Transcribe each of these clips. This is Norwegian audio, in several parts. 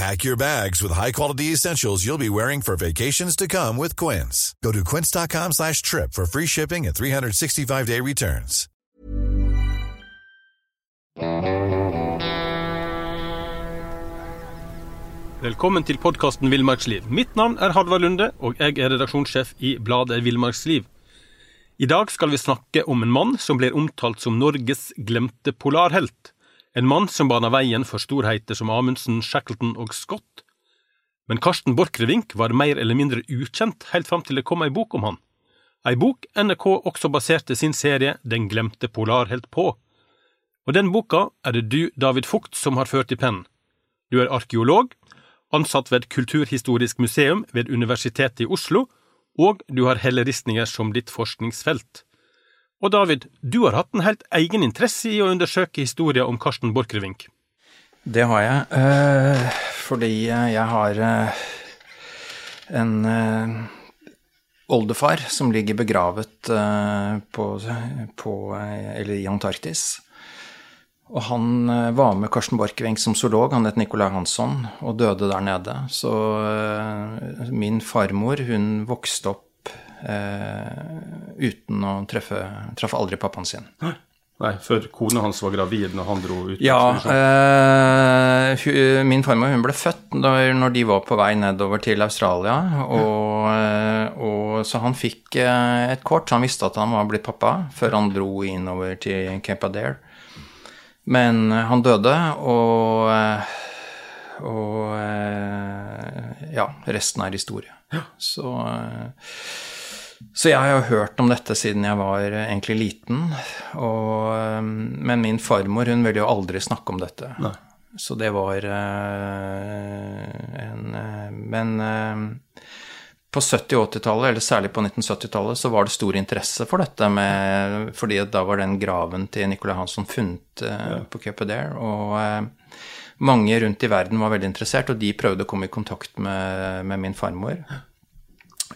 Pack your bags with high-quality essentials you'll be wearing for vacations to come with Quince. Go to quince.com slash trip for free shipping and 365-day returns. Velkommen til podkasten Villmarksliv. Mitt navn er Halvard Lunde, og jeg er redaksjonssjef i bladet Villmarksliv. I dag skal vi snakke om en mann som blir omtalt som Norges glemte polarhelt. En mann som bana veien for storheiter som Amundsen, Shackleton og Scott. Men Karsten Borchgrevink var mer eller mindre ukjent helt fram til det kom ei bok om han. Ei bok NRK også baserte sin serie Den glemte polarhelt på. Og den boka er det du, David Fugt, som har ført i pennen. Du er arkeolog, ansatt ved Kulturhistorisk museum ved Universitetet i Oslo, og du har helleristninger som ditt forskningsfelt. Og David, du har hatt en helt egen interesse i å undersøke historien om Karsten Borchgrevink. Det har jeg, øh, fordi jeg har øh, en øh, oldefar som ligger begravet på, på, eller i Antarktis. Og han var med Karsten Borchgrevink som zoolog, han het Nicolai Hansson, og døde der nede. Så min farmor, hun vokste opp uten å treffe Traff aldri pappaen sin. Nei, før kona hans var gravid når han dro ut? Ja. Eh, min farmor hun ble født når, når, de var på vei nedover til Australia. Og, og, så han fikk et kort. så Han visste at han var blitt pappa før han dro innover til Cape Adair. Men han døde, og, og Ja, resten er historie. Så så jeg har jo hørt om dette siden jeg var egentlig liten. Og, men min farmor hun ville jo aldri snakke om dette. Nei. Så det var uh, en Men på 70- og 80-tallet, eller særlig på 1970-tallet, så var det stor interesse for dette, med, fordi da var den graven til Nicolai Hansson funnet ja. på Cape Adair. Og mange rundt i verden var veldig interessert, og de prøvde å komme i kontakt med, med min farmor.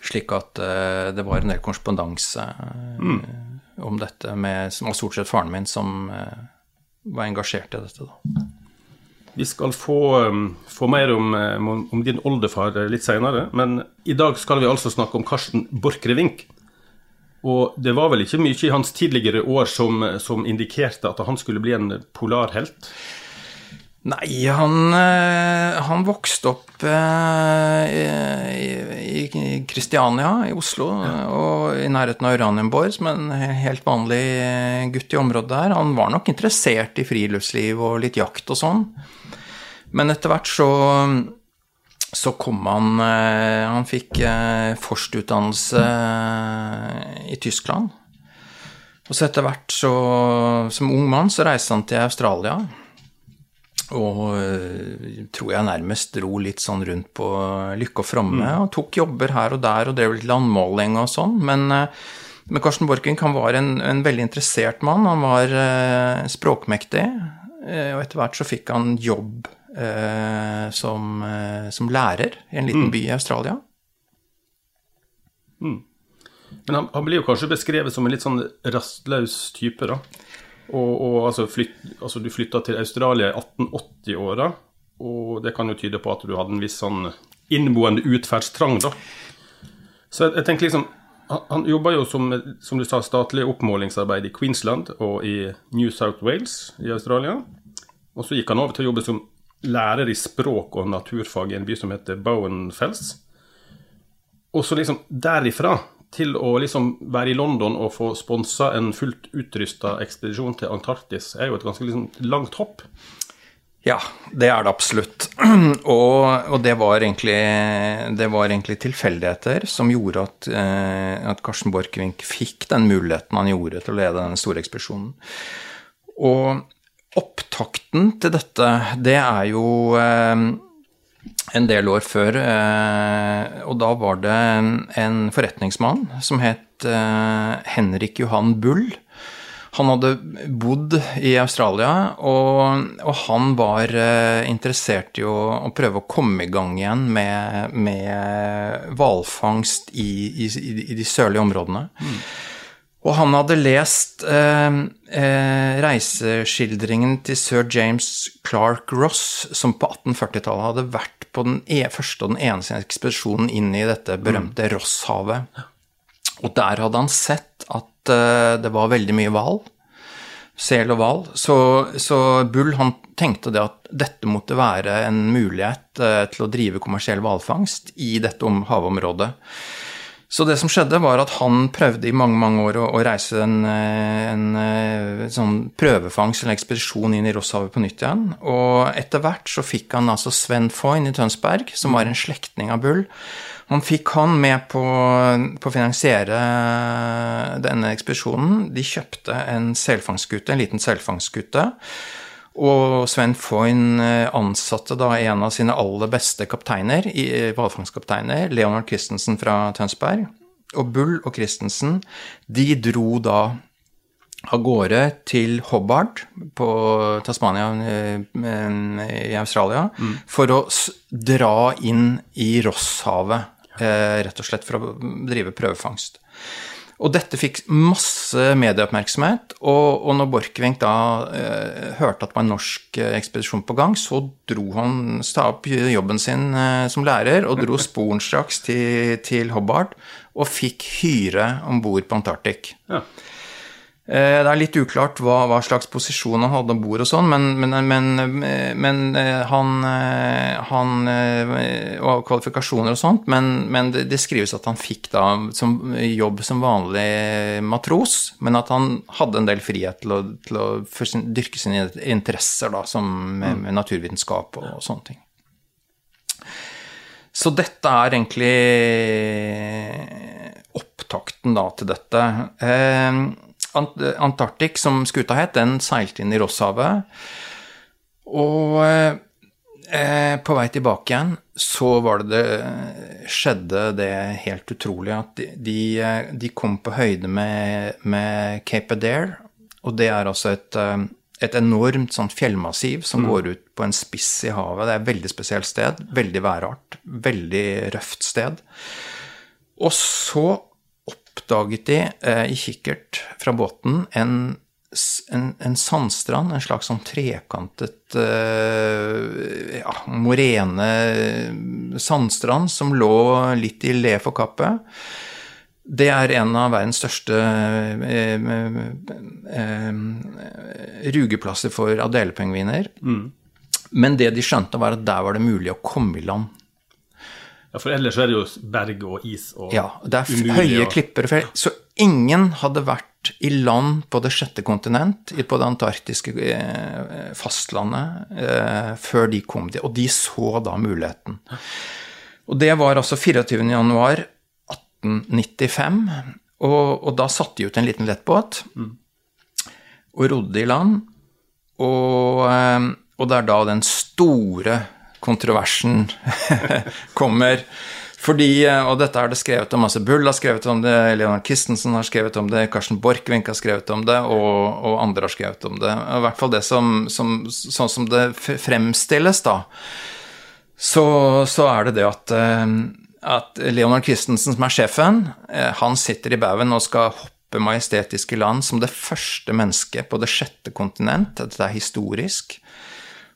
Slik at uh, det var en del korrespondanse mm. om dette, med, som var stort sett faren min som uh, var engasjert i dette. da. Vi skal få, få mer om, om, din oldefar litt seinere, men i dag skal vi altså snakke om Karsten Borchgrevink. Og det var vel ikke mye i hans tidligere år som, som indikerte at han skulle bli en polarhelt? Nei, han, eh, han vokste opp eh, i Kristiania i Oslo, ja. og i nærheten av Uranienborg, som en helt vanlig gutt i området der. Han var nok interessert i friluftsliv og litt jakt og sånn. Men etter hvert så, så kom han eh, Han fikk forstutdannelse i Tyskland. Og så etter hvert, så, som ung mann, så reiste han til Australia. Og øh, tror jeg nærmest dro litt sånn rundt på lykke og fromme. Mm. Og tok jobber her og der og drev litt landmåling og sånn. Men, øh, men Karsten Borchgrevink han var en, en, veldig interessert mann. Han var eh, språkmektig. og etter hvert så fikk han jobb som, som, lærer i en liten mm. by i Australia. Mm. Men han, han, blir jo kanskje beskrevet som en litt sånn rastløs type, da? Og, og altså, flytt, altså, du flytta til Australia i 1880-åra, og det kan jo tyde på at du hadde en viss sånn innboende utferdstrang, da. Så jeg, jeg tenker liksom Han, han jobba jo som, som du sa, statlig oppmålingsarbeid i Queensland og i New South Wales i Australia. Og så gikk han over til å jobbe som lærer i språk og naturfag i en by som heter Bowen Fells. Og så liksom derifra til å liksom være i London og få sponsa en fullt utrusta ekspedisjon til Antarktis er jo et ganske liksom langt hopp. Ja, det er det absolutt. Og, og det, var egentlig, det var egentlig tilfeldigheter som gjorde at, eh, at Karsten Borchgrevink fikk den muligheten han gjorde til å lede denne store ekspedisjonen. Og opptakten til dette, det er jo eh, en del år før, eh, og da var det en forretningsmann som het eh, Henrik Johan Bull. Han hadde bodd i Australia, og, og han var eh, interessert i å, å, prøve å komme i gang igjen med hvalfangst i, i, i, de sørlige områdene. Mm. Og han hadde lest eh, eh, reiseskildringen til sir James Clark Ross, som på 1840-tallet hadde vært på den e første og den eneste ekspedisjonen inn i dette berømte mm. Rosshavet. Og der hadde han sett at eh, det var veldig mye hval. Sel og hval. Så, så, Bull han tenkte det at dette måtte være en mulighet eh, til å drive kommersiell hvalfangst i dette havområdet. Så det som skjedde, var at han prøvde i mange mange år å, å reise en, eh, en, en, eh, sånn prøvefangst eller ekspedisjon inn i Rosshavet på nytt igjen. Og etter hvert så fikk han altså Sven Foyn i Tønsberg, som var en slektning av Bull. Han fikk han med på, på å finansiere denne ekspedisjonen. De kjøpte en selfangstskute, en liten selfangstskute. Og Sven Foyn eh, ansatte da en av sine aller beste kapteiner, eh, hvalfangstkapteiner, Leonard Christensen fra Tønsberg. Og Bull og Christensen, de dro da av gårde til Hobart på Tasmania eh, i Australia mm. for å dra inn i Rosshavet, rett og slett for å drive prøvefangst. Og dette fikk masse medieoppmerksomhet, og, og når Borchgrevink da eh, hørte at det var en norsk eh, ekspedisjon på gang, så dro han sta opp jobben sin eh, som lærer og dro sporenstraks til, til Hobart og fikk hyre om bord på Antarktik. Ja. Eh, det er litt uklart hva, hva slags posisjon han hadde om bord og sånn, men, men, men, men, eh, han, eh, han Og kvalifikasjoner og sånt, men, det, det, skrives at han fikk da som jobb som vanlig matros, men at han hadde en del frihet til å, til å sin, dyrke sine interesser, da, som med, med naturvitenskap og, og sånne ting. Så dette er egentlig opptakten da til dette. Eh, Antarctic, som skuta het, den seilte inn i Rosshavet. Og eh, på vei tilbake igjen så var det det skjedde det helt utrolige at de, de, de kom på høyde med, med Cape Adair, og det er altså et, eh, et enormt sånt fjellmassiv som mm. går ut på en spiss i havet. Det er et veldig spesielt sted. Veldig værart. Veldig røft sted. Og så oppdaget de eh, i kikkert fra båten en, en, en, sandstrand, en slags sånn trekantet eh, ja, morene sandstrand som lå litt i le for kappet. Det er en av verdens største eh, eh, rugeplasser for adelepingviner. Mm. Men det de skjønte, var at der var det mulig å komme i land. Ja, For ellers er det jo berg og is og Ja, det er umulig, høye og... klipper. Så ingen hadde vært i land på det sjette kontinent, på det antarktiske eh, fastlandet, eh, før de kom dit. Og de så da muligheten. Og det var altså 24. januar 1895, og, og da satte de ut en liten lettbåt mm. og rodde i land. Og, eh, og det er da den store kontroversen kommer. Fordi, eh, og dette er det skrevet om, altså Bull har skrevet om det, Leonard Christensen har skrevet om det, Karsten Borchgrevink har skrevet om det, og, og, andre har skrevet om det. I hvert fall det som, som, sånn som det fremstilles, da, så, så er det det at, eh, at Leonard Christensen, som er sjefen, eh, han sitter i baugen og skal hoppe majestetiske land som det første mennesket på det sjette kontinent. Dette er historisk.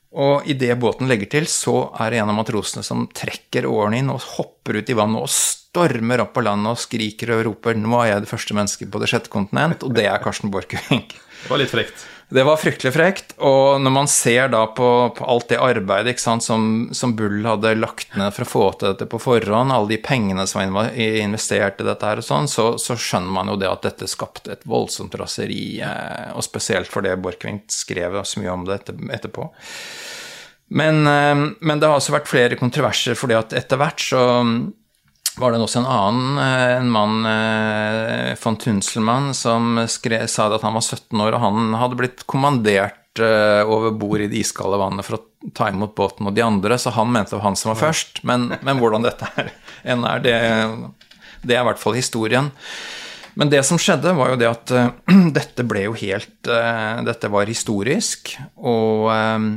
Og idet båten legger til, så er det en av matrosene som trekker årene inn og hopper ut i vannet og stormer opp på landet og skriker og roper 'Nå er jeg det første mennesket på det sjette kontinent', og det er Karsten Borchgrevink. Det var litt frekt. Det var fryktelig frekt, og når man ser da på, på alt det arbeidet sant, som, som, Bull hadde lagt ned for å få til dette på forhånd, alle de pengene som var investert i dette her og sånn, så, så, skjønner man jo det at dette skapte et voldsomt raseri, eh, og spesielt fordi Borchgrevink skrev så mye om det etterpå. Men, eh, men, det har også vært flere kontroverser, fordi at etter hvert så var det også en annen eh, en mann, eh, von Tunselmann, som skrev, sa at han var 17 år, og han hadde blitt kommandert eh, over bord i det iskalde vannet for å ta imot båten og de andre, så han mente det var han som var først. Men, men hvordan dette er, er, det, det er i hvert fall historien. Men det som skjedde, var jo det at uh, dette ble jo helt uh, Dette var historisk, og um,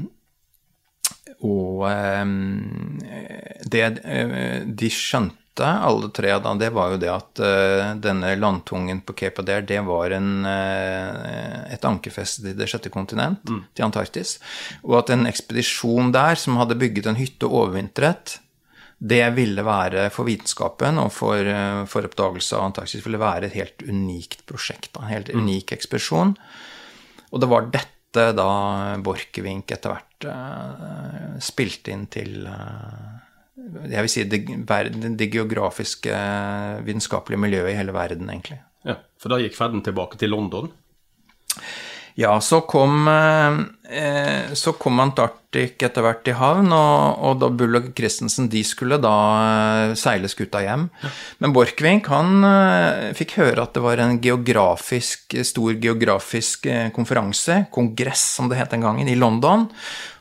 og um, det de skjønte alle tre, da, det var jo det at uh, denne landtungen på Cape Adair, det var en, uh, et ankerfeste til det sjette kontinent, mm. til Antarktis. Og at en ekspedisjon der som hadde bygget en hytte og overvintret, det ville være for vitenskapen og for, uh, for oppdagelse av Antarktis ville være et helt unikt prosjekt. En helt mm. unik ekspedisjon. Og det var dette da Borchgrevink etter hvert spilte inn til jeg vil si det, det geografiske, vitenskapelige miljøet i hele verden, egentlig. Ja, For da gikk ferden tilbake til London? Ja, så kom, eh, så kom Antarktik etter hvert i havn, og, og da Bull og Christensen de skulle da eh, seile skuta hjem. Men Borchgrevink han eh, fikk høre at det var en geografisk, stor geografisk konferanse, kongress som det het den gangen, i London.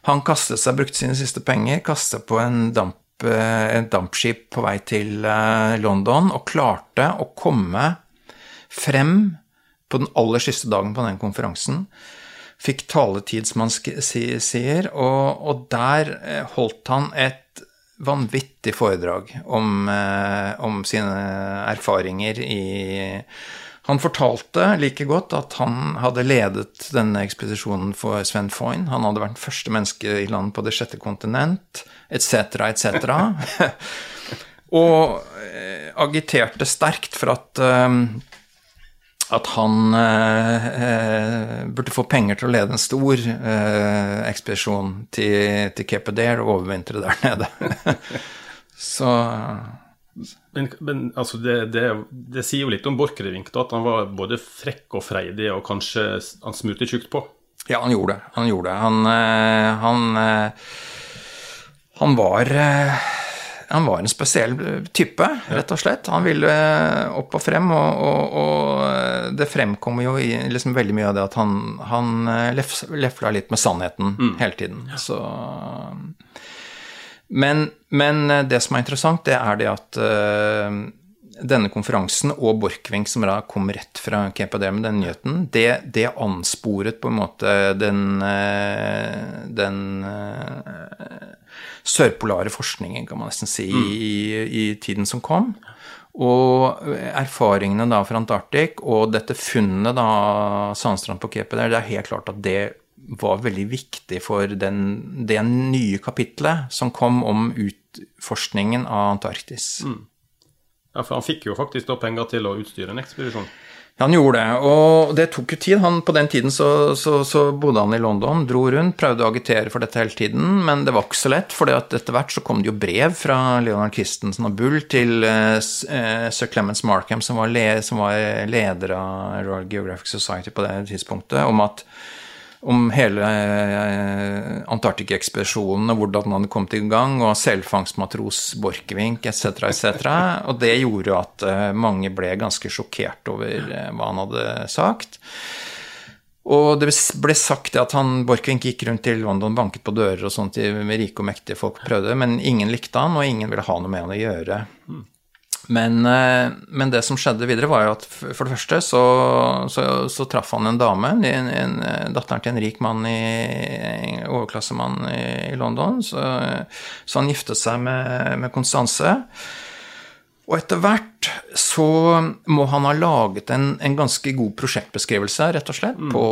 Han kastet seg, brukte sine siste penger, kastet på en damp et dampskip på vei til eh, London og klarte å komme frem på den aller siste dagen på den konferansen. Fikk taletid, som han sier, og, og der eh, holdt han et vanvittig foredrag om, om sine erfaringer i han fortalte like godt at han hadde ledet denne ekspedisjonen for Sven Foyn. Han hadde vært første menneske i land på det sjette kontinent etc., etc. og eh, agiterte sterkt for at um, at han eh, burde få penger til å lede en stor eh, ekspedisjon til, til Cape Adair og overvintre der nede. Så Men, men altså det, det, det, sier jo litt om Borchgrevink, at han var både frekk og freidig, og kanskje han smurte tjukt på? Ja, han gjorde det. Han gjorde det. Han, han han var eh, han var en spesiell type, rett og slett. Han ville eh, opp og frem, og, og, og det fremkommer jo i liksom veldig mye av det at han, han eh, lef, lefla litt med sannheten mm. hele tiden. Så men, men, det som er interessant, det er det at uh, denne konferansen og Borchgrevink, som da kom rett fra Adair med den nyheten, det, det, ansporet på en måte den, den uh, sørpolare forskningen, kan man nesten si, mm. i, i, tiden som kom. Og erfaringene da fra Antarktik og dette funnet da Sandstrand på Kepe der, det er helt klart at det var veldig viktig for den, det nye kapitlet som kom om utforskningen av Antarktis. Mm. Ja, for han fikk jo faktisk da penger til å utstyre en ekspedisjon? Han gjorde det, og det tok jo tid. Han, på den tiden så, så, så, bodde han i London, dro rundt, prøvde å agitere for dette hele tiden, men det var ikke så lett, for etter hvert så kom det jo brev fra Leonard Christensen og Bull til uh, sir Clemens Markham, som var, le, som var leder av Royal Geographic Society på det tidspunktet, om at om hele eh, Antarktika-ekspedisjonen og hvordan hadde kommet i gang, og selvfangstmatros Borchgrevink etc., etc. Og det gjorde at eh, mange ble ganske sjokkert over eh, hva han hadde sagt. Og det ble sagt at han, Borchgrevink gikk rundt til London, banket på dører og sånt med rike og mektige folk prøvde, men ingen likte han, og ingen ville ha noe med han å gjøre. Men, eh, men, det som skjedde videre, var jo at for det første så, så, så traff han en dame, en, en, datteren til en rik mann i overklassemann i, London. Så, så, han giftet seg med, med Konstanse. Og etter hvert så må han ha laget en, en ganske god prosjektbeskrivelse, rett og slett, mm. på,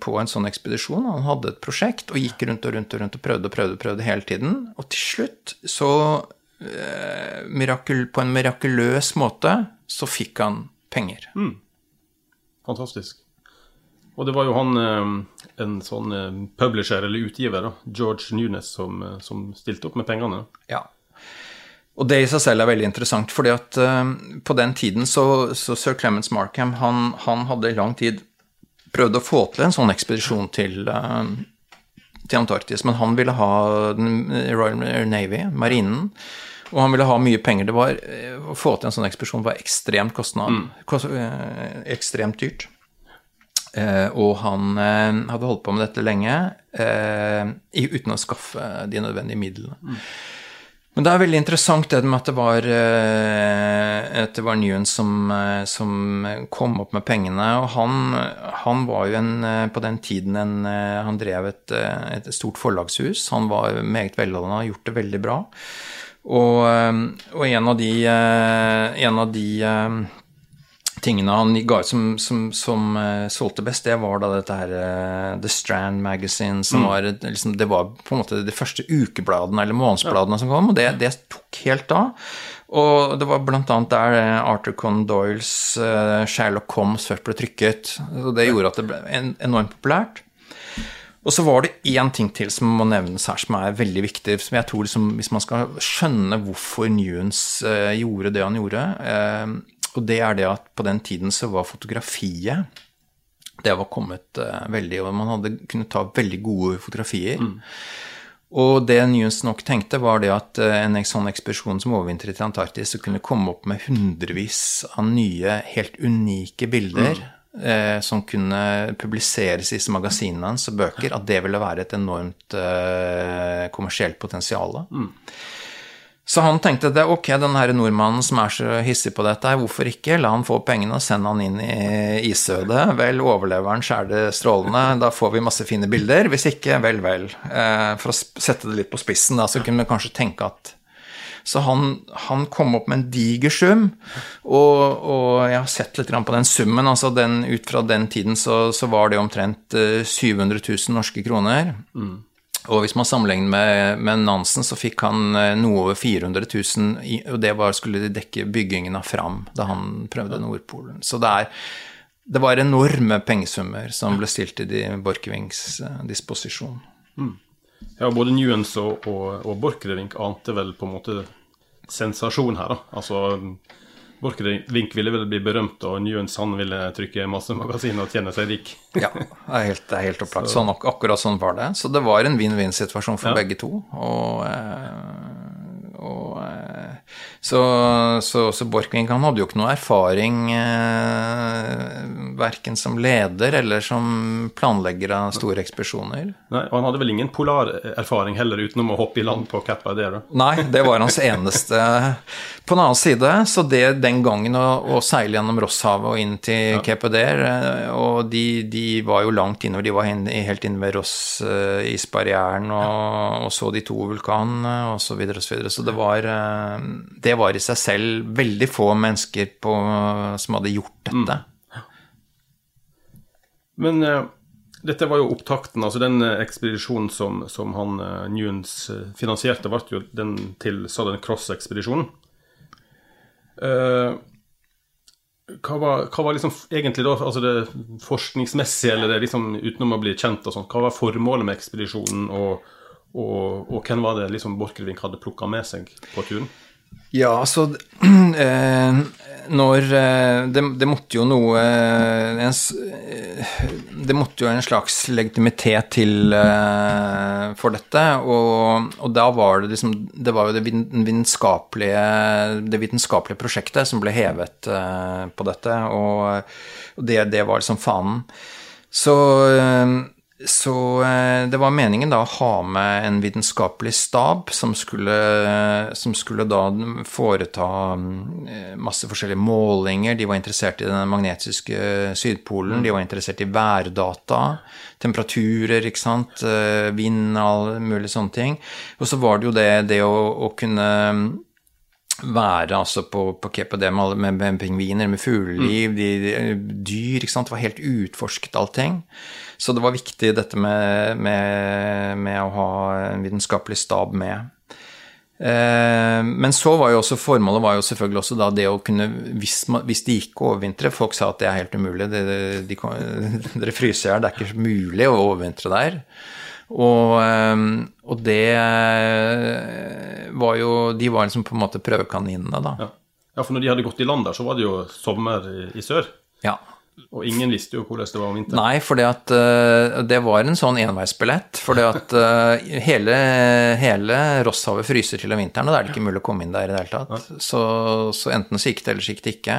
på, en sånn ekspedisjon. Han hadde et prosjekt og gikk rundt og rundt og rundt og prøvde og prøvde, og prøvde hele tiden. Og til slutt så Eh, mirakel, på en mirakuløs måte så fikk han penger. Mm. Fantastisk. Og det var jo han, eh, en sånn eh, publisher eller utgiver, da, George Nunes, som, eh, som stilte opp med pengene. Ja. Og det i seg selv er veldig interessant, fordi at på den tiden så, så sir Clements Markham han, han, hadde i lang tid prøvd å få til en sånn ekspedisjon til, til Antarktis, men han ville ha Royal Navy, marinen, og han ville ha mye penger. Det var, Å få til en sånn ekspedisjon var ekstremt kostnad, mm. kost, uh, ekstremt dyrt. og han hadde holdt på med dette lenge uten å skaffe de nødvendige midlene. Mm. Men det er veldig interessant det med at det var, eh, at det var Nguyen som, eh, som, kom opp med pengene. Og han, han, var jo en, eh, på den tiden en Han drev et, et stort forlagshus. Han var meget velholdende, og gjort det veldig bra. Og, og en av de, en av de tingene han ga ut som, som, som uh, solgte best, det var da dette her uh, The Strand Magazine, som mm. var liksom, Det var på en måte de første ukebladene eller månedsbladene ja. som kom, og det, det, tok helt av. Og det var annet der uh, Arthur Conn Doyles Sherlock Holmes først ble trykket. Og det gjorde at det ble en, enormt populært. Og så var det én ting til som må nevnes her, som er veldig viktig. som jeg tror liksom, Hvis man skal skjønne hvorfor Newens gjorde det han gjorde og det er det at på den tiden så var fotografiet Det var kommet uh, veldig Og man hadde kunnet ta veldig gode fotografier. Mm. Og det Newens nok tenkte, var det at uh, en sånn ekspedisjon som overvintret i Antarktis, så kunne komme opp med hundrevis av nye, helt unike bilder. Mm. Eh, som kunne publiseres i magasinene hans og bøker, at det ville være et enormt kommersielt potensial. Mm. Så han tenkte at ok, den her nordmannen som er så hissig på dette, hvorfor ikke? La han få pengene og sende han inn i isødet. Vel, overlever han, så er det strålende. Da får vi masse fine bilder. Hvis ikke, vel, vel. Eh, for å sette det litt på spissen, da, så kunne vi kanskje tenke at så han, han, kom opp med en diger sum, og, og, jeg har sett litt på den summen. altså den, Ut fra den tiden så, så var det omtrent 700 eh, 000 norske kroner. Mm. Og hvis man sammenligner med, med, Nansen, så fikk han eh, noe over 400 000, og det var, skulle de dekke byggingen av Fram da han prøvde Nordpolen. Så det, er, det var enorme pengesummer som ble stilt til de Borchgrevinks eh, disposisjon. Mm. Ja, både Nuens og, og, og Borchgrevink ante vel på en måte sensasjon her, da. Altså Borchgrevink ville vel bli berømt, og Newens han ville trykke masse magasiner og tjene seg rik. ja, det er helt, helt opplagt. Sånn, akkurat sånn var det. Så det var en vinn-vinn-situasjon for ja. begge to. Og eh, så, så, så Borchgrevink hadde jo ikke noe erfaring eh, verken som leder eller som planlegger av store ekspedisjoner. Nei, Og han hadde vel ingen polarerfaring heller, utenom å hoppe i land på der, da? Nei, det var hans eneste. På den annen side, så det den gangen å, å seile gjennom Rosshavet og inn til ja. Cape Adair, eh, og de, de, var jo langt innover, de var helt inne ved Ross-isbarrieren og, ja. og, så de to vulkanene og så videre og så videre. Så det var, eh, det var i seg selv veldig få mennesker på, som hadde gjort dette. Mm. Men uh, dette var jo opptakten. altså Den uh, ekspedisjonen som, som han uh, Newens finansierte, ble jo den til Southern Cross-ekspedisjonen. Hva var, hva var, liksom egentlig da, altså det forskningsmessige, eller det liksom utenom å bli kjent og sånt, hva var formålet med ekspedisjonen, og, og, og hvem var det liksom Borchgrevink hadde plukka med seg på turen? Ja, altså eh, Når eh, det, det, måtte jo noe eh, en, eh, Det måtte jo en slags legitimitet til eh, for dette, og, og, da var det liksom Det var jo det vitenskapelige, det vitenskapelige prosjektet som ble hevet eh, på dette, og, og det, det, var liksom fanen. Så så eh, det var meningen da å ha med en vitenskapelig stab som skulle, som skulle da foreta eh, masse forskjellige målinger. De var interessert i den magnetiske Sydpolen, de var interessert i værdata, temperaturer, ikke sant, eh, vind, all mulig sånne ting. Og så var det jo det, det å, å kunne være altså på, på KPD med, med, med pingviner, med fugleliv, mm. dyr, ikke sant. Det var helt utforsket allting. Så det var viktig dette med, med, med å ha en vitenskapelig stab med. Eh, Men så var jo også formålet var jo selvfølgelig også da det å kunne Hvis, hvis de gikk å overvintre Folk sa at det er helt umulig. Det, de, de, dere fryser i hjel. Det er ikke mulig å overvintre der. Og, eh, og det eh, var jo De var liksom på en måte prøvekaninene, da. Ja. ja, for når de hadde gått i land der, så var det jo sommer i, i sør. Ja. Og ingen visste jo hvordan det var om vinteren. Nei, for det var en sånn enveisbillett. For hele, hele Rosshavet fryser til om vinteren, og da er det ikke mulig å komme inn der i det hele tatt. Så, så enten så gikk det, eller så gikk det ikke.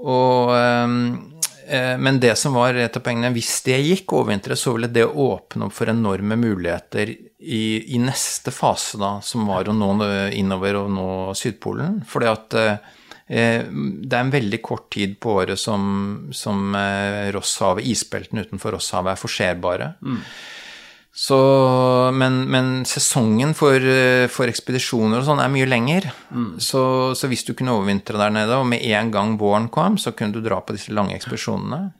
Og, eh, men det som var et av poengene, hvis det gikk overvintret, så ville det åpne opp for enorme muligheter i, i neste fase, da, som var å nå innover og nå Sydpolen. Fordi at eh, det er en veldig kort tid på året som, som eh, Rosshavet, isbeltene utenfor Rosshavet, er forserbare. Så, men, men sesongen for, eh, for ekspedisjoner og sånn er mye lenger. Så, så hvis du kunne overvintre der nede, og med en gang våren kom, så kunne du dra på disse lange ekspedisjonene.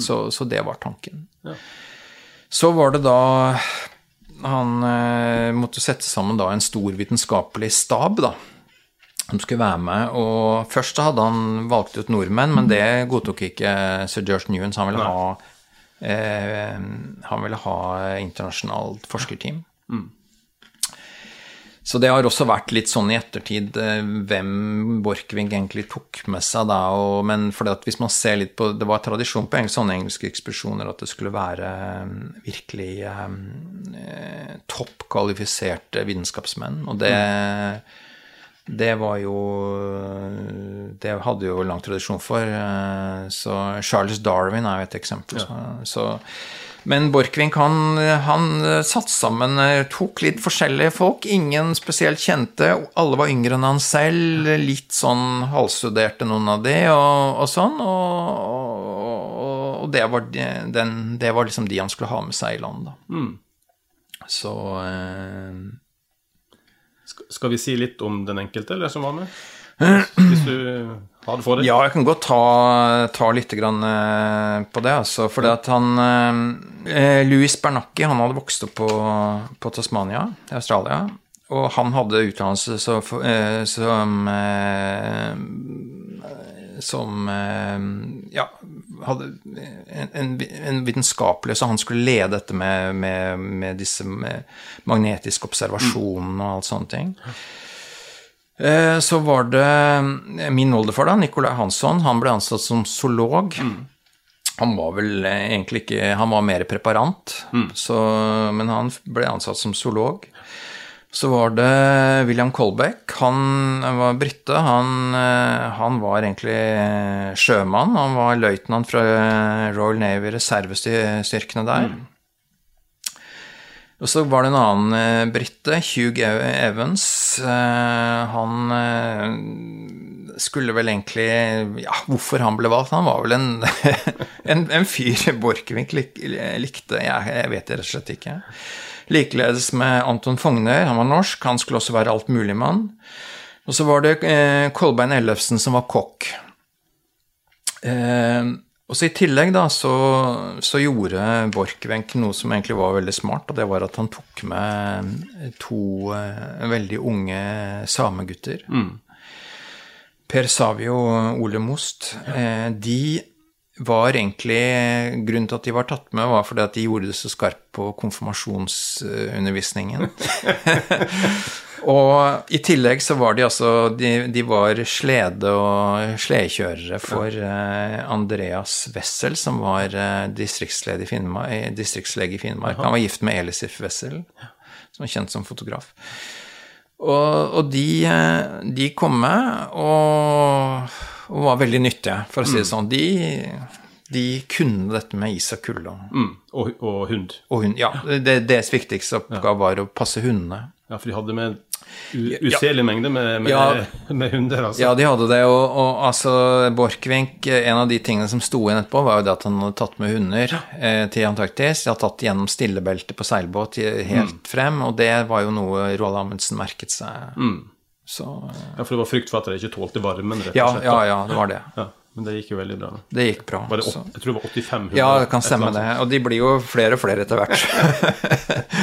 Så, så det var tanken. Så var det da Han eh, måtte sette sammen da en stor vitenskapelig stab, da som skulle være med. Og først hadde han valgt ut nordmenn, men det godtok ikke sir George Newens. Han ville ha, han ville ha internasjonalt forskerteam. Så det har også vært litt sånn i ettertid eh, hvem Borchgrevink egentlig tok med seg da. Og, men det at hvis man ser litt på Det var tradisjon på sånne engelske ekspedisjoner at det skulle være eh, virkelig eh, topp kvalifiserte vitenskapsmenn. Og det det var jo Det hadde jo lang tradisjon for. eh, Så Charles Darwin er jo et eksempel. Ja. så, men Borchgrevink han, han satte sammen eh, Tok litt forskjellige folk. Ingen spesielt kjente. Alle var yngre enn han selv. Litt sånn halvstuderte noen av de, og, og sånn. Og, og, og det, var, den, det var liksom de han skulle ha med seg i land, da. Så eh, Skal, vi si litt om den enkelte, eller som var med? Hvis du har det for deg? Ja, jeg kan godt ta, ta litt grann, eh, på det. Altså, for det at han eh, Louis Bernacki han hadde vokst opp på, på Tasmania i Australia. Og han hadde utdannelse eh, som eh, Som eh, Ja, hadde en, en, en vitenskapelig Så han skulle lede dette med, med, med disse med magnetiske observasjonene og alt sånne ting. Eh, Så var det min oldefar, da, Nicolai Hansson. Han ble ansatt som zoolog. Han var vel eh, egentlig ikke Han var mer preparant, så, men han ble ansatt som zoolog. Så var det William Colbeck. Han var brite. Han, eh, han var egentlig eh, sjømann. Han var løytnant fra Royal Navy, reservestyrkene der. Og så var det en annen eh, brite, Hugh Evans. Eh, han eh, skulle vel egentlig Ja, hvorfor han ble valgt? Han var vel en, en, en fyr Borchgrevink likte. Jeg, jeg vet det rett og slett ikke. Likeledes med Anton Fogner. Han var norsk. Han skulle også være altmuligmann. Og så var det eh, Kolbein Ellefsen som var kokk. Eh, og så I tillegg da, så, så gjorde Borchgrevink noe som egentlig var veldig smart, og det var at han tok med to eh, veldig unge samegutter. Per Savio og Ole Most. Eh, de var egentlig Grunnen til at de var tatt med, var fordi at de gjorde det så skarpt på konfirmasjonsundervisningen. Og i tillegg så var de altså De, de var slede- og sledekjørere for eh, Andreas Wessel, som var uh, distriktslege i Finnmark. eh, distriktslege i Finnmark. Han var gift med Elisif Wessel, som er kjent som fotograf. Og, og de, eh, de kom med og, og var veldig nyttige, for å si det sånn. De, de kunne dette med is og kulde. og- Mm. Og, og hund. Og hund, ja, det, deres viktigste oppgave var å passe hundene. Ja, for de hadde med uselig uselig mengde med, med, Ja. med hunder, altså. Ja, de hadde det, og, og altså Borchgrevink En av de tingene som sto igjen etterpå, var jo det at han hadde tatt med hunder eh, til Antarktis. De hadde tatt gjennom stillebeltet på seilbåt helt helt frem, og det var jo noe Roald Amundsen merket seg. Så Ja, for det var frykt for at de ikke tålte varmen, rett og slett. ja, ja, ja, det var det. Ja, men det gikk jo veldig bra. Det gikk bra. Var det, så. jeg tror det var 85 hunder. Ja, det kan stemme det. Og de blir jo flere og flere etter hvert.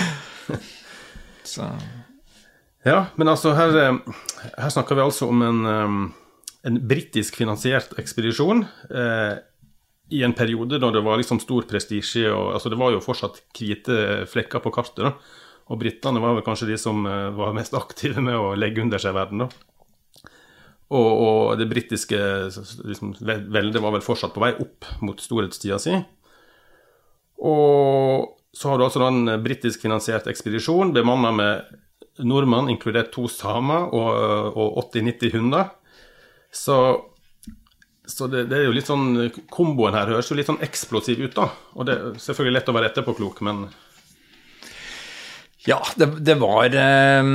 så. Ja, men altså her, eh, her snakker vi altså om en, eh, en britisk finansiert ekspedisjon eh, i en periode da det var liksom stor prestisje og altså Det var jo fortsatt hvite flekker på kartet. da, Og britene var vel kanskje de som eh, var mest aktive med å legge under seg verden. da. Og, og det britiske liksom, veldet var vel fortsatt på vei opp mot storhetstida si. Og så har du altså en britisk finansiert ekspedisjon bemanna med nordmann, inkludert to samer og, og 80-90 hunder. Så, så det, det, er jo litt sånn Komboen her høres jo litt sånn eksplosiv ut, da. Og det er selvfølgelig lett å være etterpåklok, men Ja, det, det var eh,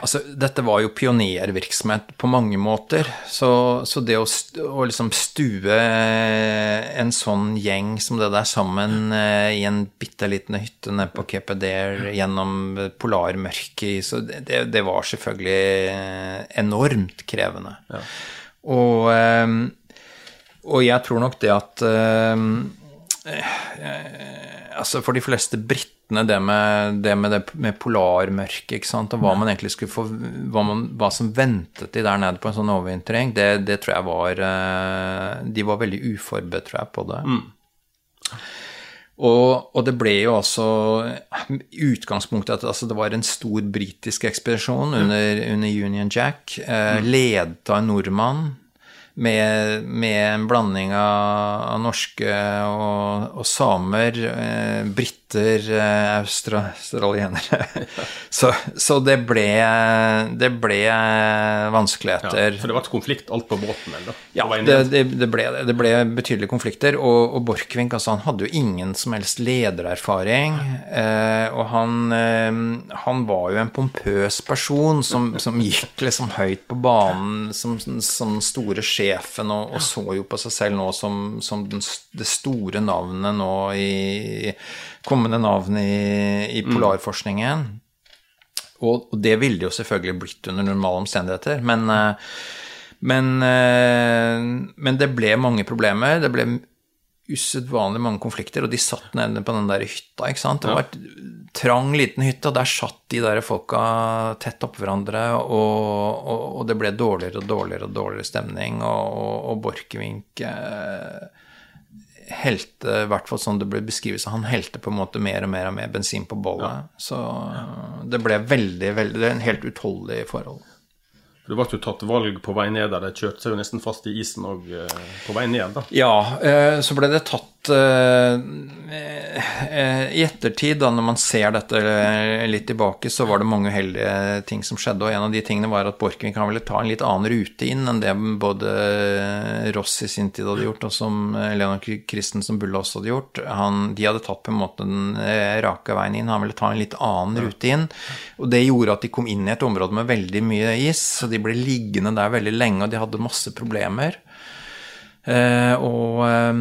Altså, dette var jo pionervirksomhet på mange måter. Så, så det å, å, liksom stue en sånn gjeng som det der sammen eh, i en bitte liten hytte nede på Cape Dare gjennom polarmørket så det, det, var selvfølgelig enormt krevende. Ja. Og, eh, og, jeg tror nok det at eh, Altså, for de fleste briter nettene det med det med, det med polarmørket, ikke sant, og hva man egentlig skulle få hva, man, hva som ventet de der nede på en sånn overvintring, det, det, tror jeg var eh, De var veldig uforberedt, tror jeg, på det. Mm. Og, og, det ble jo også utgangspunktet at altså, det var en stor britisk ekspedisjon under, under Union Jack, eh, mm. ledet av en nordmann med, med, en blanding av, av norske og, og samer, eh, briter, eh, australienere. så, så det, ble, det ble vanskeligheter. Ja, for det var et konflikt alt på båten? eller? Ja, det, det, det, ble, det ble betydelige konflikter. Og, og Borchgrevink altså, han hadde jo ingen som helst ledererfaring. Eh, og han, eh, han, var jo en pompøs person som, som gikk liksom høyt på banen som, som store sjef sjefen og, og, så jo på seg selv nå som, som den, det store navnet nå i Kommende navn i, i mm. polarforskningen. Og, og, det ville jo selvfølgelig blitt under normale omstendigheter, men, eh, men, eh, men det ble mange problemer. Det ble usedvanlig mange konflikter, og de satt nede på den der hytta. ikke sant? Det var en trang, liten hytte, og der satt de der folka tett oppå hverandre, og, og, og, det ble dårligere og dårligere og dårligere stemning, og, og Borchgrevink eh, helte, i hvert fall sånn det ble beskrevet, han helte på en måte mer og mer og mer bensin på bollet. Ja. Så det ble veldig, veldig, det er en helt utholdelig forhold. Det ble jo tatt valg på vei ned der. De kjørte seg jo nesten fast i isen og, eh, på vei ned. da. Ja, eh, så ble det tatt uh, I ettertid, da når man ser dette litt tilbake, så var det mange uheldige ting som skjedde. Og en av de tingene var at Borchgrevink kan ville ta en litt annen rute inn enn det både Ross i sin tid hadde gjort, og som Leonard Christensen Bulle også hadde gjort. Han, de hadde tatt på en måte den rake veien inn. Han ville ta en litt annen rute inn. Og det gjorde at de kom inn i et område med veldig mye is, så de ble liggende der veldig lenge, og de hadde masse problemer. Eh, og, eh,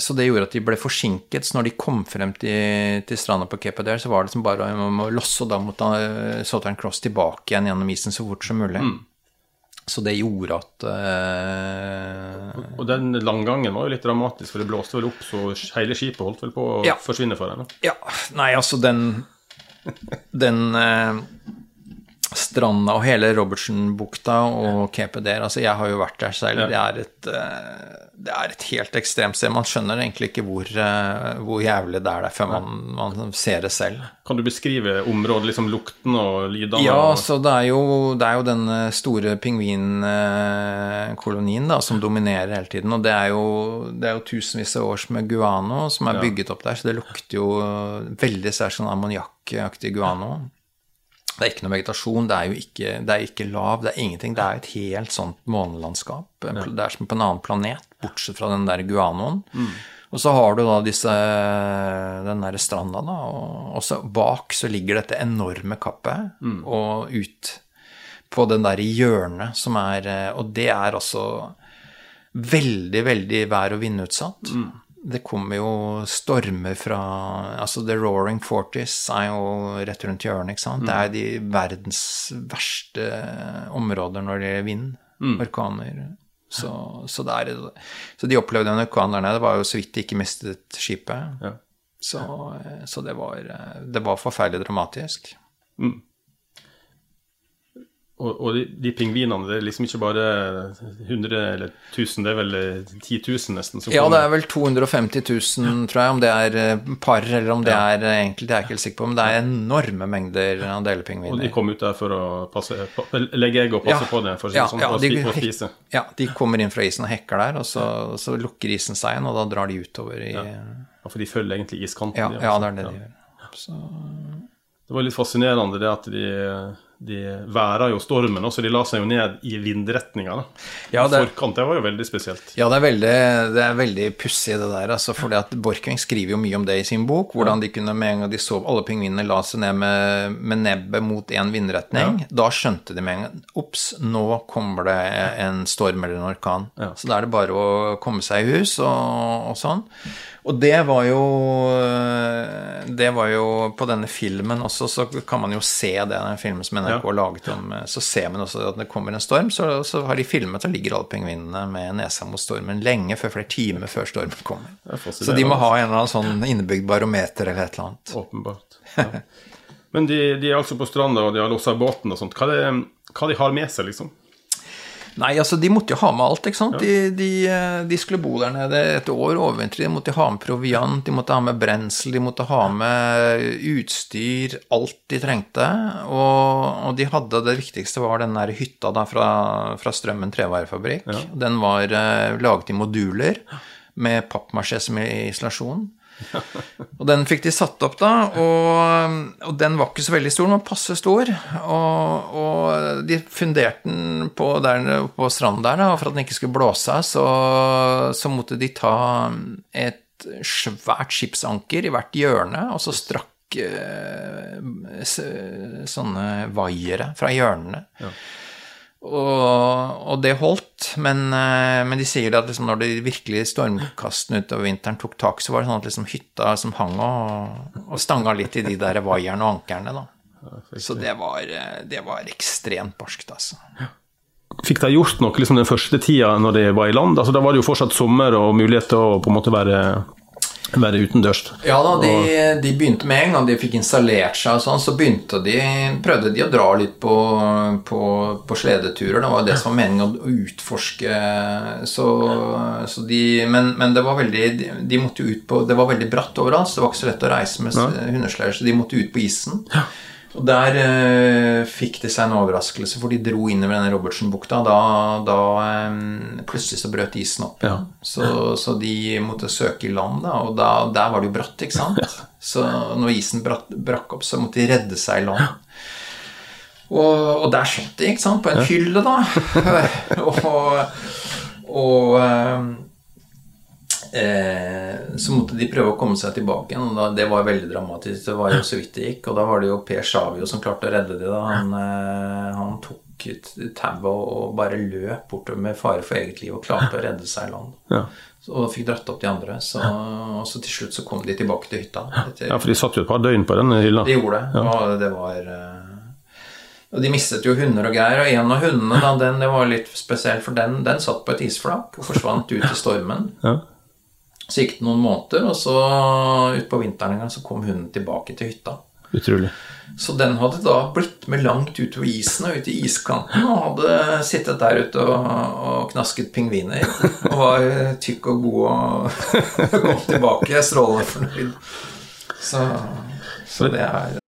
så det gjorde at de ble forsinket. Så når de kom frem til, til stranda på Cape Adair, så var det liksom bare å losse da mot uh, Southern Cross tilbake igjen gjennom isen så fort som mulig. Mm. Så det gjorde at uh, Og den langgangen var jo litt dramatisk, for det blåste vel opp, så hele skipet holdt vel på å ja. forsvinne for henne? Ja. Nei, altså, den Den uh, stranda og hele Robertson-bukta og Cape Dare. Altså, jeg har jo vært der selv. Det, er et, eh, det er et helt ekstremt sted. Man skjønner egentlig ikke hvor, eh, hvor jævlig det er der før man, man, ser det selv. Kan du beskrive området, liksom lukten og lydene? Ja, så det er jo, det er jo den eh, store pingvinkolonien da, som dominerer hele tiden. Og det er jo, det er jo tusenvis av års med guano som er bygget opp der, så det lukter jo veldig sterkt sånn ammoniakkaktig guano. Det er ikke noe vegetasjon, det er jo ikke, det er ikke lav, det er ingenting. Det er et helt sånt månelandskap. Det er som på en annen planet, bortsett fra den der guanoen. Mm. Og så har du da disse, den der stranda, da, og så bak så ligger dette enorme kappet, mm. og ut på den der hjørnet som er Og det er altså veldig, veldig vær- og vindutsatt. Mm det kommer jo stormer fra Altså The Roaring Forties er jo rett rundt hjørnet, ikke sant. Mm. Det er de verdens verste områder når det gjelder vind. Mm. Orkaner. Så, så, der, så, de opplevde en orkan der nede. Det var jo så vidt de ikke mistet skipet. Ja. Så, så det, var, det, var, forferdelig dramatisk. Og, og de, de pingvinene, det er liksom ikke bare 100 eller 1000, det er vel 10 000 nesten? ja, det er vel 250 000, tror jeg, om det er eh, par eller om det er eh, enkelt, det er jeg ikke helt sikker på. Men det er enorme mengder av delepingviner. Og de kom ut der for å passe, legge egg og passe Ja. på det, for å si Ja, det sånn, ja, og, de- og spise. Ja, de kommer inn fra isen og hekker der, og så, så lukker isen seg igjen, og da drar de utover i Ja, Ja, for de følger egentlig iskanten. ja, de, det altså. er det de gjør. Så, Det var litt fascinerende det at de, de væra jo stormen, så de la seg jo ned i vindretninga. Ja, det- Forkant, det var jo veldig spesielt. ja, det er veldig, det er veldig pussig det der, altså, fordi at Borchgrevink skriver jo mye om det i sin bok, hvordan de kunne med en gang de så alle pingvinene la seg ned med, med nebbet mot en vindretning, da skjønte de med en gang, ops, nå kommer det en storm eller en orkan. Ja. Så da er det bare å komme seg i hus og, og sånn. Og det var jo Det var jo På denne filmen også, så kan man jo se det, den filmen som NRK har laget om Så ser man også at det kommer en storm, så, så har de filmet, og ligger alle pingvinene med nesa mot stormen lenge før, flere timer før stormen kommer. Er Så de må ha en eller annen sånn innebygd barometer eller et eller annet. Åpenbart. Ja. Men de, de er altså på stranda, og de har lossa båten og sånt. Hva, det, hva de har med seg, liksom? Nei, altså, de måtte jo ha med alt, ikke sant. De, de, de skulle bo der nede et år, overvintre. De måtte ha med proviant, de måtte ha med brensel, de måtte ha med utstyr, alt de trengte. Og, og de hadde det viktigste var den der hytta da fra, fra Strømmen trevarefabrikk. Den var eh, laget i moduler med pappmasjé som isolasjon. Og den fikk de satt opp, da, og, og den var ikke så veldig stor, var passe stor. Og, og de funderte den på, der, på stranden der, da, og for at den ikke skulle blåse av, så, så måtte de ta et svært skipsanker i hvert hjørne, og så strakk eh, sånne vaiere fra hjørnene. Og, og det holdt, men, eh, men de sier at liksom når de virkelige stormkastene utover vinteren tok tak, så var det sånn at liksom hytta som hang og, og stanga litt i de der vaierne og ankerne, da. Så det var, eh, det var ekstremt barskt, altså. Fikk de gjort noe liksom den første tida når de var i land? Altså, da var det jo fortsatt sommer og mulighet til å på en måte være, være utendørs. Ja da, de, de begynte med en gang de fikk installert seg og sånn, så begynte de, prøvde de å dra litt på, på, på sledeturer. Det var jo det som var meningen å utforske. Så, så de, men, men det var veldig de, måtte ut på, Det var veldig bratt overalt, så det var ikke så lett å reise med hundesleder, så de måtte ut på isen. Og der eh, fikk de seg en overraskelse, for de dro innover denne Robertsen-bukta. Da, da eh, plutselig så brøt isen opp. Ja. Så, så de måtte søke i land, da, og da, der var det jo bratt, ikke sant? Så når isen bratt, brakk opp, så måtte de redde seg i land. Og, og der satt de, ikke sant, på en hylle, da. og og eh, så måtte de prøve å komme seg tilbake igjen, og da, det var veldig dramatisk. Det var jo så vidt det gikk, og da var det jo Per Savio som klarte å redde dem. da. Han, eh, han tok tauet og bare løp bortover med fare for eget liv og klarte å redde seg i land. Ja. Så- Og fikk dratt opp de andre. Så, og så til slutt så kom de tilbake til hytta. Etter, ja, for de satt jo et par døgn på den hylla. de gjorde det. Og det var eh, Og de mistet jo hunder og greier. Og en av hundene, da, den det var litt spesielt, for den, den satt på et isflak og forsvant ut i stormen. Ja. Så gikk det noen måneder, og så utpå vinteren en gang så kom hunden tilbake til hytta. Utrolig. Så den hadde da blitt med langt utover isen og ut i iskanten og hadde sittet der ute og, og knasket pingviner. Og var tykk og god og kom tilbake strålende fornøyd. Så, så det er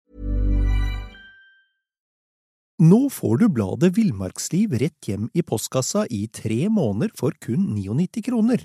Nå får du bladet Villmarksliv rett hjem i postkassa i tre måneder for kun 99 kroner.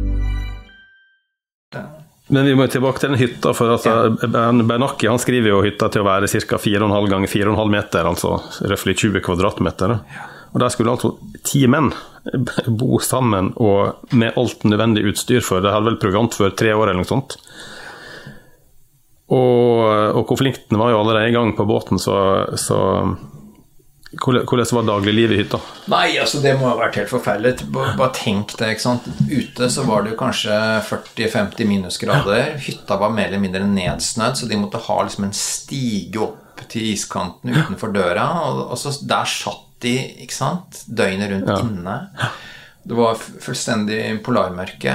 Men vi må tilbake til den hytta, for altså, Bernacchi han skriver jo hytta til å være ca. 4,5 ganger 4,5 meter, altså røftlig 20 kvadratmeter. Og Der skulle altså ti menn bo sammen og med alt nødvendig utstyr for Det hadde vel proviant for tre år eller noe sånt. Og, og konflikten var jo allerede i gang på båten, så, så hvordan, var dagliglivet i hytta? Nei, altså det må ha vært helt forferdelig. Bare, tenk det. ikke sant? Ute så var det jo kanskje 40-50 minusgrader. Hytta var mer eller mindre nedsnødd, så de måtte ha liksom en stige opp til iskanten utenfor døra. Og, og så der satt de ikke sant? døgnet rundt Ja. inne. Det var fullstendig polarmørke.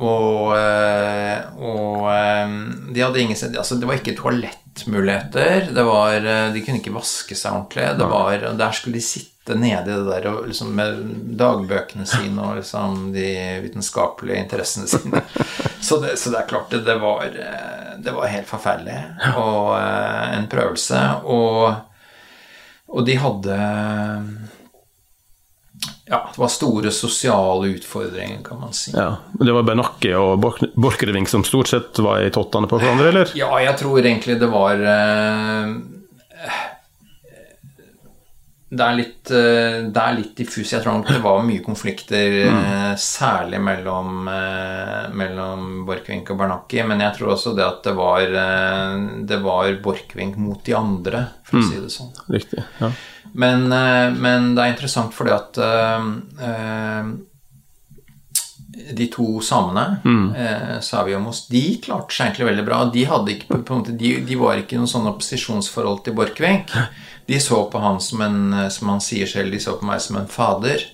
Og, eh, og eh, de hadde ingen altså Det var ikke toalettmuligheter. Det var, eh, de kunne ikke vaske seg ordentlig. Det var, der skulle de sitte nede i det der og liksom med dagbøkene sine og liksom de vitenskapelige interessene sine. Så det, så det er klart det, det, var, det var helt forferdelig. Og en prøvelse. Og, og de hadde ja, det var store sosiale utfordringer, kan man si. Ja, Det var Bernakke og Borchgrevink som stort sett var i tottene på hverandre, eller? Ja, jeg tror egentlig det var eh, det er, litt, eh, det er litt diffus. Jeg tror nok det var mye konflikter, eh, særlig mellom, eh, mellom Borchgrevink og Bernacchi. Men jeg tror også det at det var, det var Borchgrevink mot de andre, for å si det sånn. Riktig. ja. Men, eh, men det er interessant fordi at eh, eh, de to samene, eh, Savi og Moss, de klarte seg egentlig veldig bra. De, ikke, måte, de, de var ikke i noe sånn opposisjonsforhold til Borchgrevink. De så på han som en, eh, som han sier selv, de så på meg som en fader.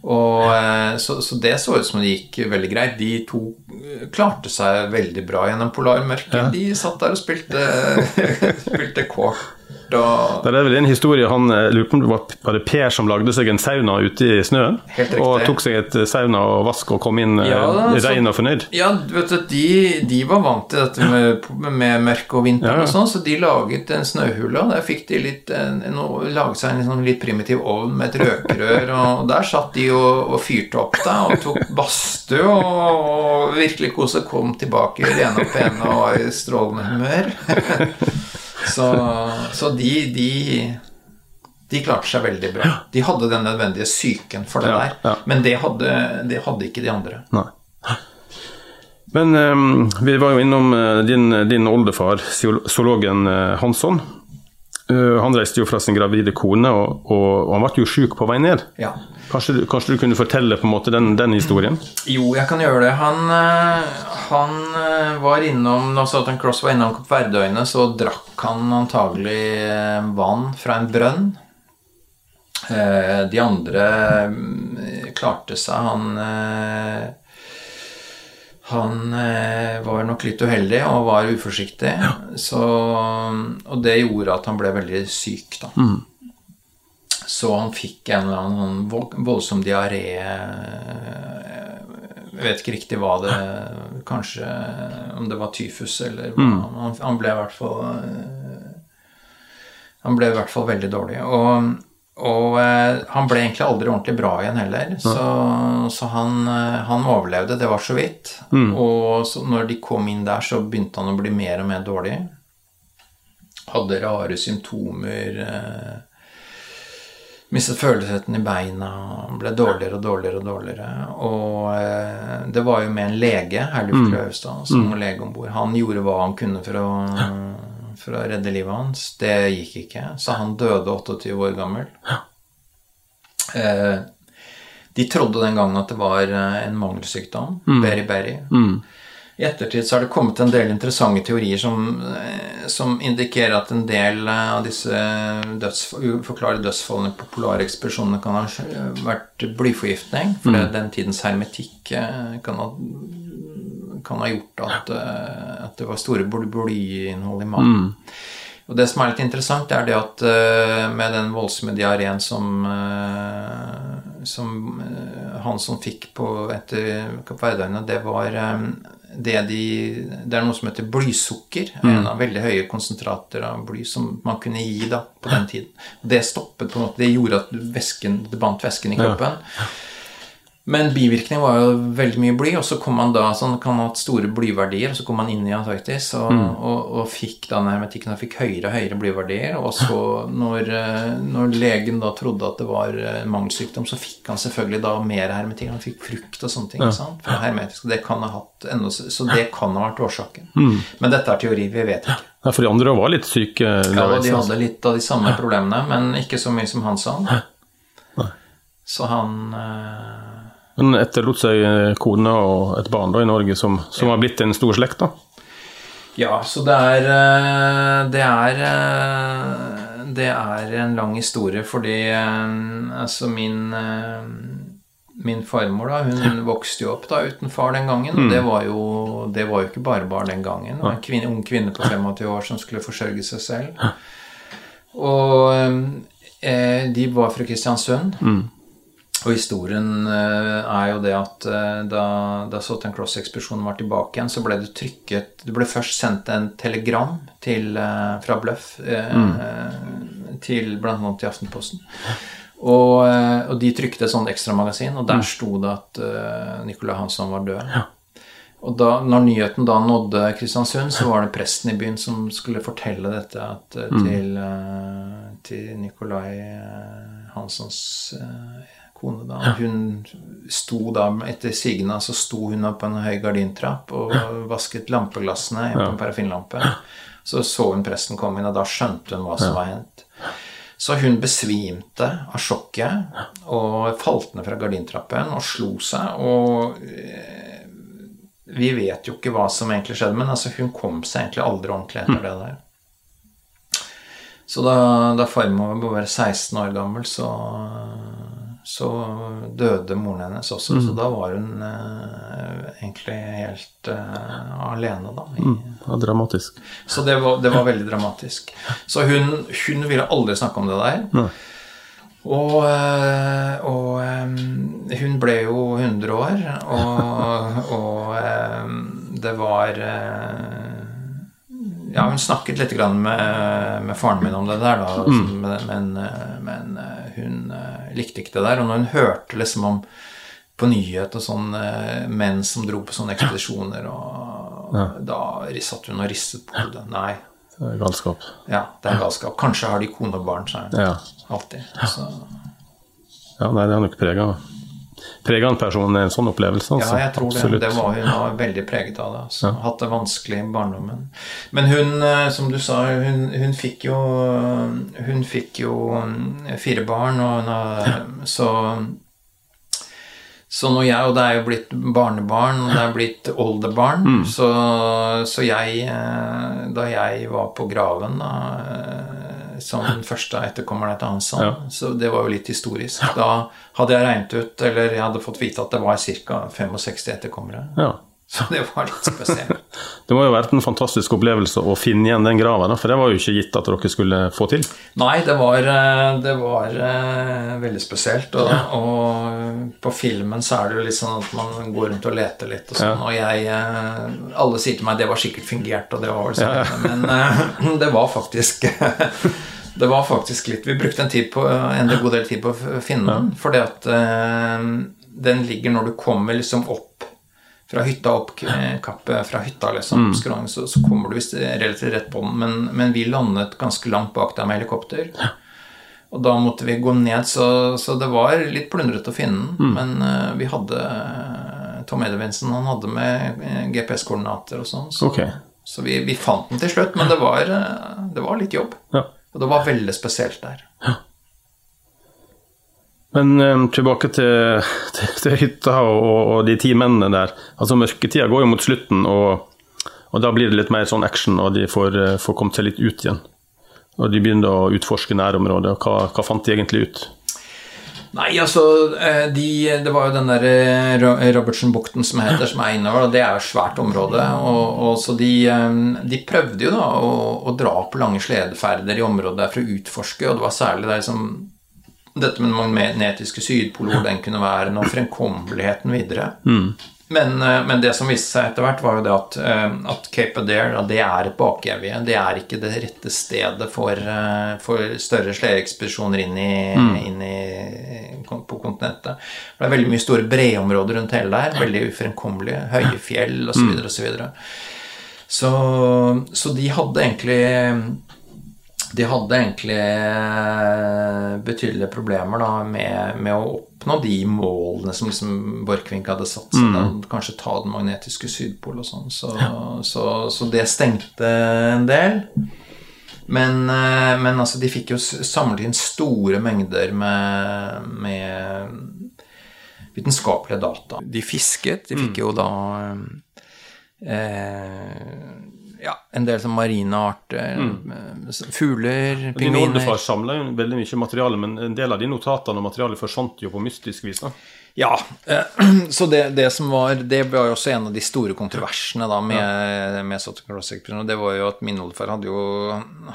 Og, eh, så, så det så ut som det gikk veldig greit. De to eh, klarte seg veldig bra gjennom polarmørket. De satt der og spilte, spilte kort. Og, Det er vel en historie han eh, lurer på om det var, Per som lagde seg en sauna ute i snøen? Og tok seg et eh, sauna og vask og kom inn eh, Ja, rein og fornøyd? Ja, vet du, de, de var vant til dette med, med mørke og vinter Ja, og sånn, så de laget en snøhule, der fikk de litt, en, en, laget seg en sånn litt primitiv ovn med et røkrør, og der satt de og, og fyrte opp da, og tok badstue, og, og virkelig koset kom tilbake rene og pene og i strålende humør. så, så de, de, de klarte seg veldig bra. De hadde den nødvendige psyken for det der, ja. men det hadde, det hadde ikke de andre. Nei. Men um, vi var jo innom eh, din, din oldefar, zoologen eh, Hansson. Eh, han reiste jo fra sin gravide kone, og, og, og han ble jo sjuk på vei ned. Ja. Kanskje, kanskje du kunne fortelle på en måte den, den historien? Jo, jeg kan gjøre det. Han, eh, han eh, var innom Når Southern Cross var innom Kapp Verdøyene, så drakk han antagelig vann fra en brønn. De andre mm, klarte seg. Han han eh, var nok litt uheldig og var uforsiktig. Så, og det gjorde at han ble veldig syk, da. Så han fikk en eller annen sånn voldsom diaré. Jeg vet ikke riktig hva det Kanskje om det var tyfus eller mm. Han, han ble i hvert fall eh, Han ble i hvert fall veldig dårlig. Og, og eh, han ble egentlig aldri ordentlig bra igjen heller. Så, så han, eh, han overlevde, det var så vidt. Og så når de kom inn der, så begynte han å bli mer og mer dårlig. Hadde rare symptomer. Eh, mistet føleligheten i beina, ble dårligere og dårligere og dårligere. Og eh, det var jo med en lege, Herluf Kløvstad, som mm. lege om bord. Han gjorde hva han kunne for å, for å redde livet hans. Det gikk ikke, så han døde 28 år gammel. Eh, de trodde den gangen at det var eh, en mangelsykdom, beriberi. I ettertid så har det kommet en del interessante teorier som, eh, som indikerer at en del eh, av disse dødsf- uforklarlige dødsfallene på polarekspedisjonene kan ha vært blyforgiftning. For det, den tidens hermetikk kan ha, kan ha gjort at, eh, at det var store bly- blyinnhold i maten. Og det som er litt interessant, er det at eh, med den voldsomme diareen som, eh, som han som fikk på etter Kapp Verdøyene, det var det, de, det er noe som heter blysukker. En av veldig høye konsentrater av bly som man kunne gi da på den tiden. Det stoppet på en måte, det gjorde at væsken, det bandt væsken i kroppen. Men bivirkningen var jo veldig mye bly, og så kom man da, sånn kan ha hatt store blyverdier, og så kom man inn i Antarktis og, og, og fikk den hermetikken og fikk høyere og høyere blyverdier. Og så, når, eh, når legen da trodde at det var eh, mangelsykdom, så fikk han selvfølgelig da mer hermetikk. Han fikk frukt og sånne ting. Ja. sant? For hermetisk, det kan ha hatt enda, Så det kan ha vært årsaken. Men dette er teori, vi vet ikke. Ja, for de andre var litt syke. Ja, de altså. hadde litt av de samme problemene, men ikke så mye som han sa. Så han eh, Men etterlot seg eh, kone og et barn da i Norge som, som har blitt en stor slekt, da. Ja, så det er eh, Det er eh, Det er en lang historie fordi altså min Min farmor, da, hun vokste jo opp da uten far den gangen. og Det var jo, det var jo ikke bare barn den gangen. Det var en kvinne, ung kvinne på 25 år som skulle forsørge seg selv. Og eh, de var fra Kristiansund. Og historien eh, er jo det at eh, da, da Southern Cross-ekspedisjonen var tilbake igjen, så ble det trykket Det ble først sendt en telegram til, eh, fra Bløff mm. til bl.a. til Aftenposten. Og, og de trykte et sånt ekstramagasin, og der sto det at uh, Nicolai Hansson var død. Og da når nyheten da nådde Kristiansund, så var det presten i byen som skulle fortelle dette at, mm. til, eh, til Nicolai Hanssons eh, kone. da. Hun sto da, etter sigende, så sto hun opp på en høy gardintrapp og vasket lampeglassene på en parafinlampe. Så så hun presten komme inn, og da skjønte hun hva som var hendt. Så hun besvimte av sjokket og falt ned fra gardintrappen og slo seg. Og eh, vi vet jo ikke hva som egentlig skjedde, men altså hun kom seg egentlig aldri ordentlig etter det der. Så da, da farmor var 16 år gammel, så, så døde moren hennes også. Så da var hun eh, egentlig helt eh, alene, da. I, Ja, dramatisk. så det var, det var veldig dramatisk. Så hun, hun ville aldri snakke om det der. Nei. Og, eh, og eh, hun ble jo 100 år, og, og eh, det var Ja, hun snakket litt grann med, med faren min om det der, da, men, men, men hun likte ikke det der. Og når hun hørte liksom om på nyhet og sånn eh, menn som dro på sånne ekspedisjoner, og da satt hun og ristet på hodet. Nei, Det er galskap. ja, det er galskap. Kanskje har de kone og barn, sa hun. Ja. Alltid. Så, ja, nei, det har nok prega Prega en person en sånn opplevelse, altså. ja, jeg tror det. Absolutt. Det var, hun var veldig preget av det. Altså. Hatt det vanskelig i barndommen. Men hun, eh, som du sa, hun, hun fikk jo Hun fikk jo mm, fire barn, og hun har Så så når jeg, og det er jo blitt barnebarn, og det er blitt oldebarn, Mm. så, så jeg eh, Da jeg var på graven da, eh, som den første etterkommeren etter Hansson, Ja. så det var jo litt historisk. Da hadde jeg regnet ut, eller jeg hadde fått vite at det var ca. 65 etterkommere. Ja. Så det var litt spesielt. Det må jo ha vært en fantastisk opplevelse å finne igjen den grava, da, for det var jo ikke gitt at dere skulle få til. Nei, det var, eh, det var eh, veldig spesielt. Og, og på filmen så er det jo litt sånn at man går rundt og leter litt og sånn. Og jeg eh, Alle sier til meg det var sikkert fingert, og det var vel sånn. Men eh, det var faktisk Det var faktisk litt Vi brukte en, tid på, en god del tid på å finne den, fordi at den ligger når du kommer liksom opp fra hytta opp eh, kappet fra hytta, liksom, skråning, så, så kommer du visst relativt rett på den. Men, men vi landet ganske langt bak der med helikopter. Og da måtte vi gå ned, så, så det var litt plundrete å finne den. Men uh, vi hadde eh, Tom Edvinsen, han hadde med GPS-koordinater og sånn. Så, okay. så vi, vi fant den til slutt, men det var, det var litt jobb. Ja. Og det var veldig spesielt der. Men um, tilbake til, til, til hytta og, og de ti mennene der. Altså Mørketida går jo mot slutten, og, og da blir det litt mer sånn action, og de får, eh, får kommet seg litt ut igjen. Og de begynner å utforske nærområdet. og Hva, hva fant de egentlig ut? Nei, altså eh, de, Det var jo den der eh, Ro- Robertsen-bukten som heter, som er innover, og det er jo svært område. Og, og så de, eh, de prøvde jo da å, å dra på lange sledeferder i området der for å utforske, og det var særlig der som dette med den magnetiske sydpolor, den kunne være, noe fremkommeligheten videre. Men, eh, men, det som viste seg etter hvert, var jo det at, eh, at Cape Adair det er et bakevje. Det er ikke det rette stedet for, eh, for større sledeekspedisjoner inn, mm. inn på kontinentet. Det er veldig mye store breområder rundt hele der. Veldig ufremkommelige. Høye fjell osv. Så, videre, og så, videre. så Så de hadde egentlig de hadde egentlig betydelige problemer da, med, med å oppnå de målene som liksom Borchgrevink hadde satt seg. Mm. Kanskje ta den magnetiske sydpol og sånn. Så, ja. så, så, det stengte en del. Men, eh, men, altså, de fikk jo samlet inn store mengder med, med vitenskapelige data. De fisket. De fikk mm. jo da eh, ja, en del sånn marine arter. Mm. Eh, fugler, pingviner oldefar samla veldig mye materiale, men en del av de notatene og materialet forsvant jo på mystisk vis. da. Ja, eh, så det, det, som var Det var jo også en av de store kontroversene da med, ja. med Sotokrossekspedisjonen. Det var jo at min oldefar hadde jo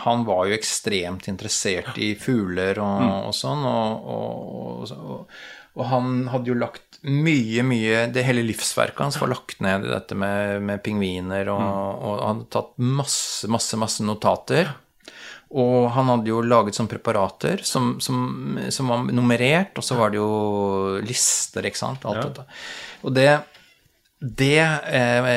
Han var jo ekstremt interessert i fugler og, mm. og sånn, og, og, og, han hadde jo lagt mye, mye Det hele livsverket hans var lagt ned i dette med, med pingviner, og, mm. og, han hadde tatt masse, masse, masse notater. Og han hadde jo laget sånne preparater som, som, som, var nummerert, og så var det jo lister, ikke sant, alt ja. dette. Og det, det eh,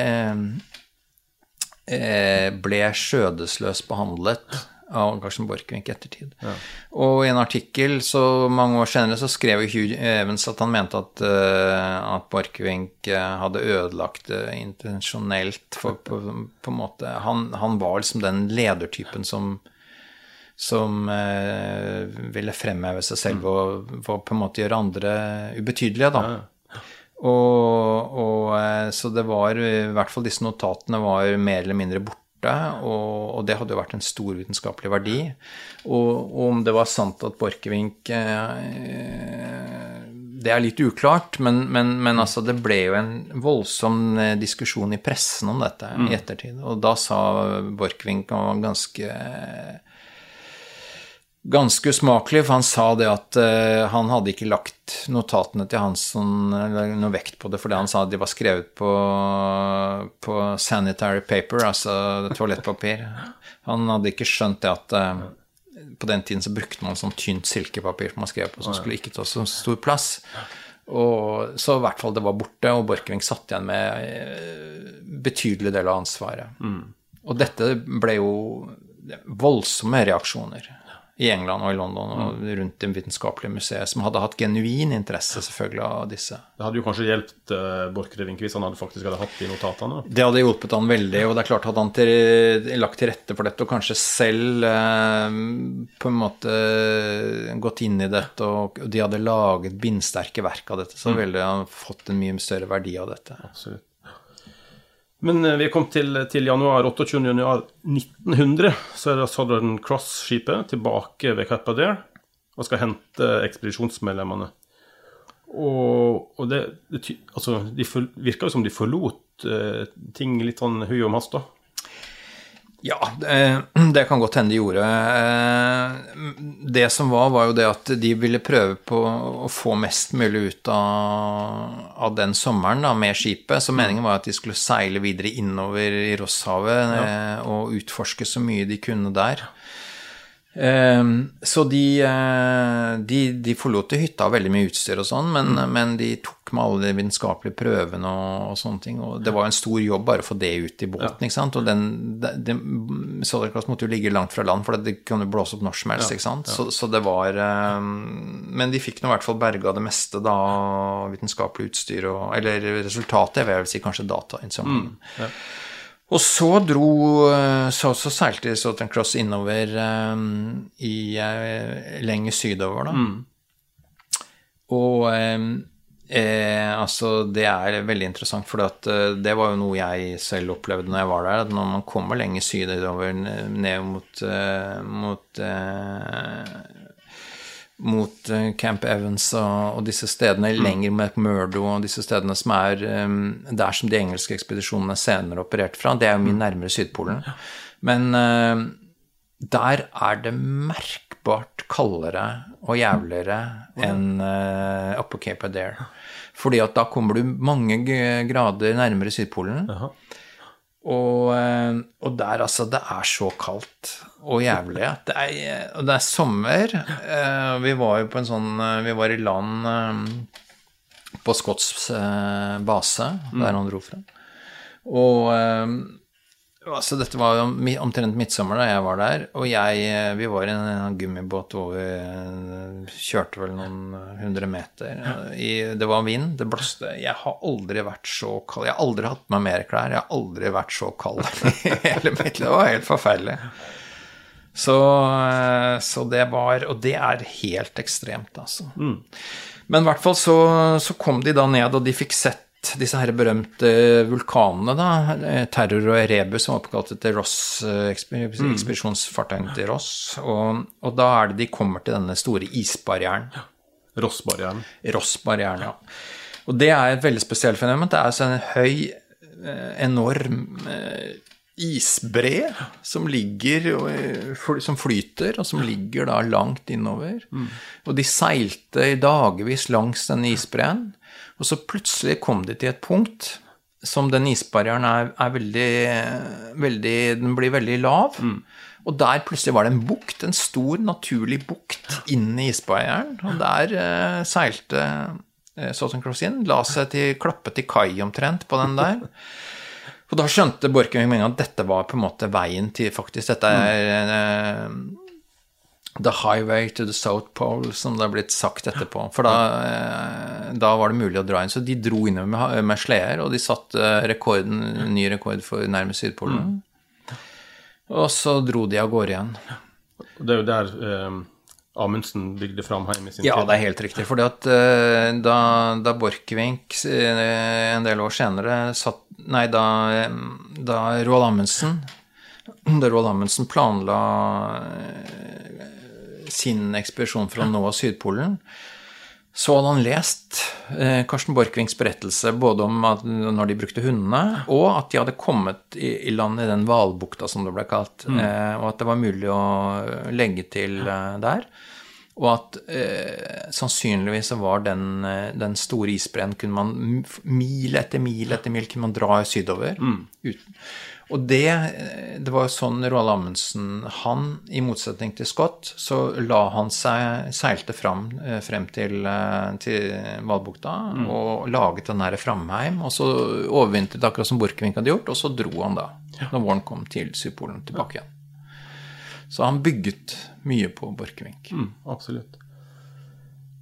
eh, ble skjødesløst behandlet av Karsten Borchgrevink i ettertid. Ja. Og i en artikkel så mange år senere så skrev Hugh Evans at han mente at, uh, at Borchgrevink uh, hadde ødelagt det intensjonelt. For på, på en måte han, han, var liksom den ledertypen som som uh, ville fremheve seg selv mm. og, og, på en måte gjøre andre ubetydelige, da. Ja. Og, og, så det var i hvert fall disse notatene var mer eller mindre borte, og, det hadde jo vært en stor vitenskapelig verdi. Og, om det var sant at Borchgrevink eh, Det er litt uklart, men, men, men altså, det ble jo en voldsom eh, diskusjon i pressen om dette mm. i ettertid. Og da sa Borchgrevink ganske ganske usmakelig, for han sa det at uh, han hadde ikke lagt notatene til Hansson noe vekt på det, fordi han sa at de var skrevet på, på sanitary paper, altså toalettpapir. Han hadde ikke skjønt det at uh, på den tiden så brukte man sånn tynt silkepapir som man skrev på, som skulle ikke ta så stor plass. Og, så i hvert fall det var borte, og Borchgrevink satt igjen med uh, betydelig del av ansvaret. Mm. Og dette ble jo voldsomme reaksjoner i England og i London og mm. rundt det vitenskapelige museet, som hadde hatt genuin interesse selvfølgelig av disse. Det hadde jo kanskje hjulpet uh, Borchgrevink hvis han hadde faktisk hadde hatt de notatene? Det hadde hjulpet han veldig, og det er klart hadde han til, lagt til rette for dette og kanskje selv uh, på en måte gått inn i dette, og de hadde laget bindsterke verk av dette, så mm. ville han fått en mye større verdi av dette. Absolutt. Men eh, vi kommet til, til januar, 28. januar 1900. Så er det Southern Cross-skipet tilbake ved Cape Adair og skal hente ekspedisjonsmedlemmene. Og, og det, det, altså, de virka jo som de forlot eh, ting litt sånn hui og hast, da. Ja, det, det, kan godt hende de gjorde. Eh, det som var, var jo det at de ville prøve på å få mest mulig ut av, av den sommeren da, med skipet. Så meningen var at de skulle seile videre innover i Rosshavet ja. Eh, og utforske så mye de kunne der. Ehm, så de, eh, de, de forlot hytta veldig mye utstyr og sånn, men, mm. men, de tok med alle de vitenskapelige prøvene og, og, sånne ting. Og det var en stor jobb bare å få det ut i båten, ja. ikke sant. Og den, den Sodercross måtte jo ligge langt fra land, for det kunne blåse opp når som helst, ja. ikke sant. Så, så, det var um, Men de fikk nå i hvert fall berga det meste, da, vitenskapelig utstyr og Eller resultatet, jeg vil si kanskje datainnsamlingen. Mm. Ja. Og så dro Så, så seilte Southern Cross innover um, i uh, lenger sydover, da. Mm. Og um, eh, altså, det er veldig interessant, for uh, det var jo noe jeg selv opplevde når jeg var der. At når man kommer lenger sydover, ned mot, uh, mot mot eh, Camp Evans og, og disse stedene, mm. lenger med Murdo og disse stedene som er um, der som de engelske ekspedisjonene senere opererte fra. Det er jo mye mm. nærmere Sydpolen. Men uh, der er det merkbart kaldere og jævligere enn uh, oppe på Cape Adair. Fordi at da kommer du mange grader nærmere Sydpolen. Jaha. Og, eh, og der, altså, det er så kaldt og jævlig. at Det er, og det er sommer. eh, Vi var jo på en sånn eh, Vi var i land på Scotts eh, base, der han dro fra. Og altså, dette var omtrent midtsommer da jeg var der, og jeg eh, Vi var i en, gummibåt hvor vi eh, kjørte vel noen hundre meter. I, det var vind, det blåste. Jeg har aldri vært så kald. Jeg har aldri hatt på meg mer klær. Jeg har aldri vært så kald i hele mitt liv. Det var helt forferdelig. Så, eh, så det var Og det er helt ekstremt, altså. Men i hvert fall så, så kom de da ned, og de fikk sett disse her berømte vulkanene, da. eh, Terror og Erebus, som er oppkalt etter Ross, eh, ekspedisjonsfartøyene til Ross. Og, og da er det de kommer til denne store isbarrieren. Rossbarrieren. Ross-barrieren, ja. Og det er et veldig spesielt fenomen. Det er altså en høy, eh, enorm isbre som ligger som flyter, og som ligger da langt innover. Og de seilte i dagevis langs denne isbreen, og så plutselig kom de til et punkt som den isbarrieren er, er veldig, veldig Den blir veldig lav. Og der plutselig var det en bukt, en stor, naturlig bukt inn i isbarrieren. Og der eh, seilte eh, Southern Cross inn, la seg til, klappe til kai omtrent på den der. Og da skjønte Borchgrevink med at dette var på en måte veien til faktisk Dette er eh, The highway to the South Pole, som det har blitt sagt etterpå. For da, eh, da var det mulig å dra inn. Så de dro innover med, med sleder, og de satte rekorden, ny rekord for nærmest Sydpolen. Og så dro de av gårde igjen. Det er jo der eh, Amundsen bygde Framheim i sin Ja, det er helt riktig. For da, da Borchgrevink eh, en del år senere satt Nei, da, eh, da Roald Amundsen Da Roald Amundsen planla eh, sin ekspedisjon for å nå Sydpolen, så hadde han lest eh, Karsten Borchgrevinks berettelse både om at når de brukte hundene, og at de hadde kommet i, i land i den hvalbukta, som det ble kalt, eh, og at det var mulig å legge til eh, der. Og at eh, sannsynligvis var den, eh, den store isbreen kunne man Mil etter mil etter mil kunne man dra sydover. Uten. Og det, eh, det var sånn Roald Amundsen Han, i motsetning til Scott, så la han seg Seilte fram eh, frem til, til Valbukta mm. og laget den derre Framheim. Og så overvintret akkurat som Borchgrevink hadde gjort, og så dro han da, når våren kom, til Sydpolen tilbake igjen. Så han bygget mye på Borchgrevink. Mm, absolutt.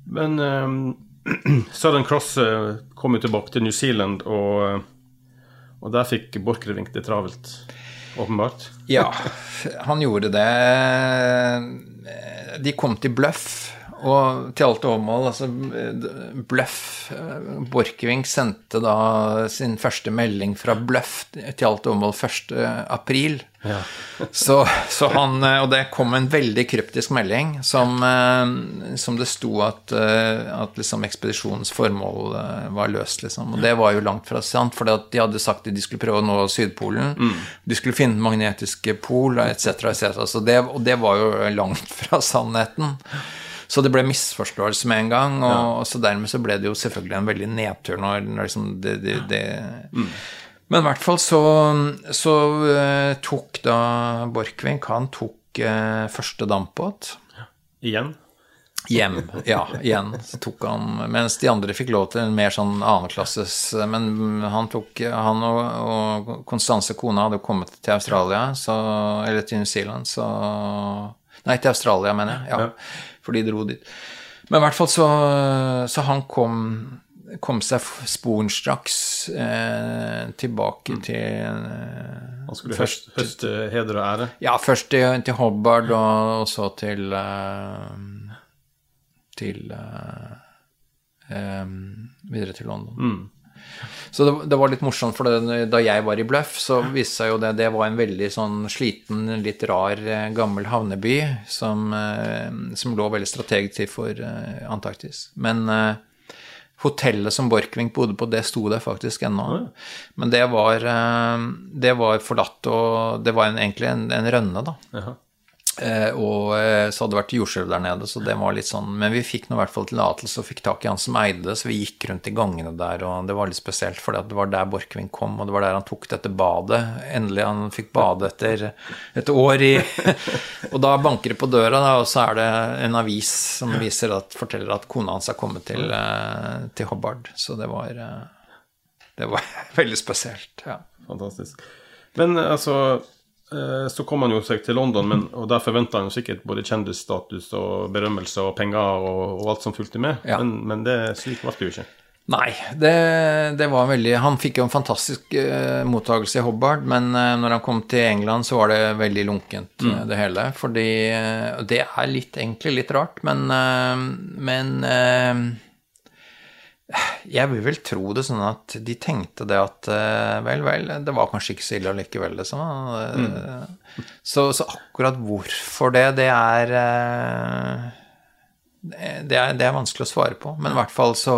Men um, Southern Cross eh, kom jo tilbake til New Zealand, og, eh, og der fikk Borchgrevink det travelt, åpenbart. Ja, han gjorde det. De kom til Bløff, og til alt overmål altså Bløff Borchgrevink sendte da sin første melding fra Bløff til alt overmål 1. Ja. Så, så han Og det kom en veldig kryptisk melding som, eh, som det sto at, eh, at liksom ekspedisjonens formål eh, var løst, liksom. Og det var jo langt fra sant, for de hadde sagt at de skulle prøve å nå Sydpolen. De skulle finne magnetiske pol, etc., etc. Så det, og det var jo langt fra sannheten. Så det ble misforståelse med en gang, og så dermed så ble det jo selvfølgelig en veldig nedtur når, når liksom det, det, det Men i hvert fall så, så uh, tok da Borchgrevink Han tok uh, første dampbåt Igjen. hjem. Ja, igjen. Så tok han Mens de andre fikk lov til en mer sånn annenklasses Men han tok Han og, og Konstanse kona, hadde kommet til Australia, så Eller til New Zealand, så Nei, til Australia, mener jeg. Ja, Ja. For de dro dit. Men i hvert fall så, så han kom kom seg sporenstraks eh, tilbake til eh, Han skulle Først- høste, heder og ære. Ja, først til, til Hobart, og, og så til eh, Til eh, Videre til London. Så det, det var litt morsomt, for det, da jeg var i Bløff, så viste seg jo det Det var en veldig sånn sliten, litt rar, eh, gammel havneby som, eh, som lå veldig strategisk til for Antarktis. Men hotellet som Borchgrevink bodde på, det sto der faktisk ennå. Men det var, eh, det var forlatt, og det var en, egentlig en, en rønne, da. Jaha. Eh, og eh, så hadde det vært jordskjelv der nede, så det var litt sånn Men vi fikk nå i hvert fall tillatelse og fikk tak i han som eide det, så vi gikk rundt i gangene der, og det var litt spesielt, for det var der Borchgrevink kom, og det var der han tok dette badet. Endelig han fikk bade etter et år i Og da banker det på døra, da, og så er det en avis som viser at, forteller at kona hans er kommet til, eh, til Hobart. Så det var Det var veldig spesielt. ja. Fantastisk. Men altså Så kom han jo seg til London, men, og der forventa han sikkert både kjendisstatus og berømmelse og penger og, og alt som fulgte med. Ja. Men, men det, slik ble det jo ikke. Nei, det, det var veldig Han fikk jo en fantastisk uh, mottakelse i Hobart, men uh, når han kom til England, så var det veldig lunkent, mm. det hele. Fordi uh, Det er litt, egentlig litt rart, men Men jeg vil vel tro det sånn at de tenkte det at uh, vel, vel, det var kanskje ikke så ille allikevel, liksom. Mm. så, så akkurat hvorfor det, det er uh, det er, det er vanskelig å svare på, men i hvert fall så,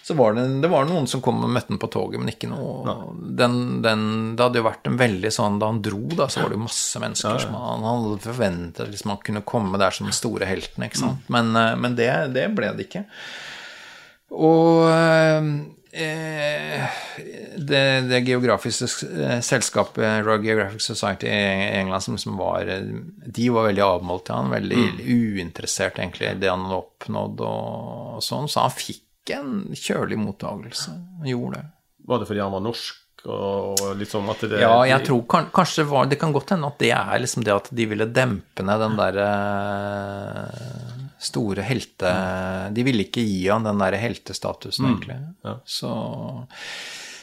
så var det, det var noen som kom og møtte den på toget, men ikke noe den, den, Det hadde jo vært en veldig sånn Da han dro, da, så var det jo masse mennesker som han, han hadde forventet liksom, han kunne komme der som den store helten, ikke sant. Men, eh, men det, det ble det ikke. Og eh, det, det geografiske eh, selskapet Royal Geographic Society i England som, som var eh, De var veldig avmålt til han, veldig uinteressert egentlig i det han hadde oppnådd og, og sånn, så han fikk en kjølig mottagelse. Han gjorde det. Var det fordi han var norsk og, litt sånn at det Ja, jeg tror kan, kanskje var Det kan godt hende at det er liksom det at de ville dempe ned den derre store helte De ville ikke gi han den derre heltestatusen, egentlig. ja. Så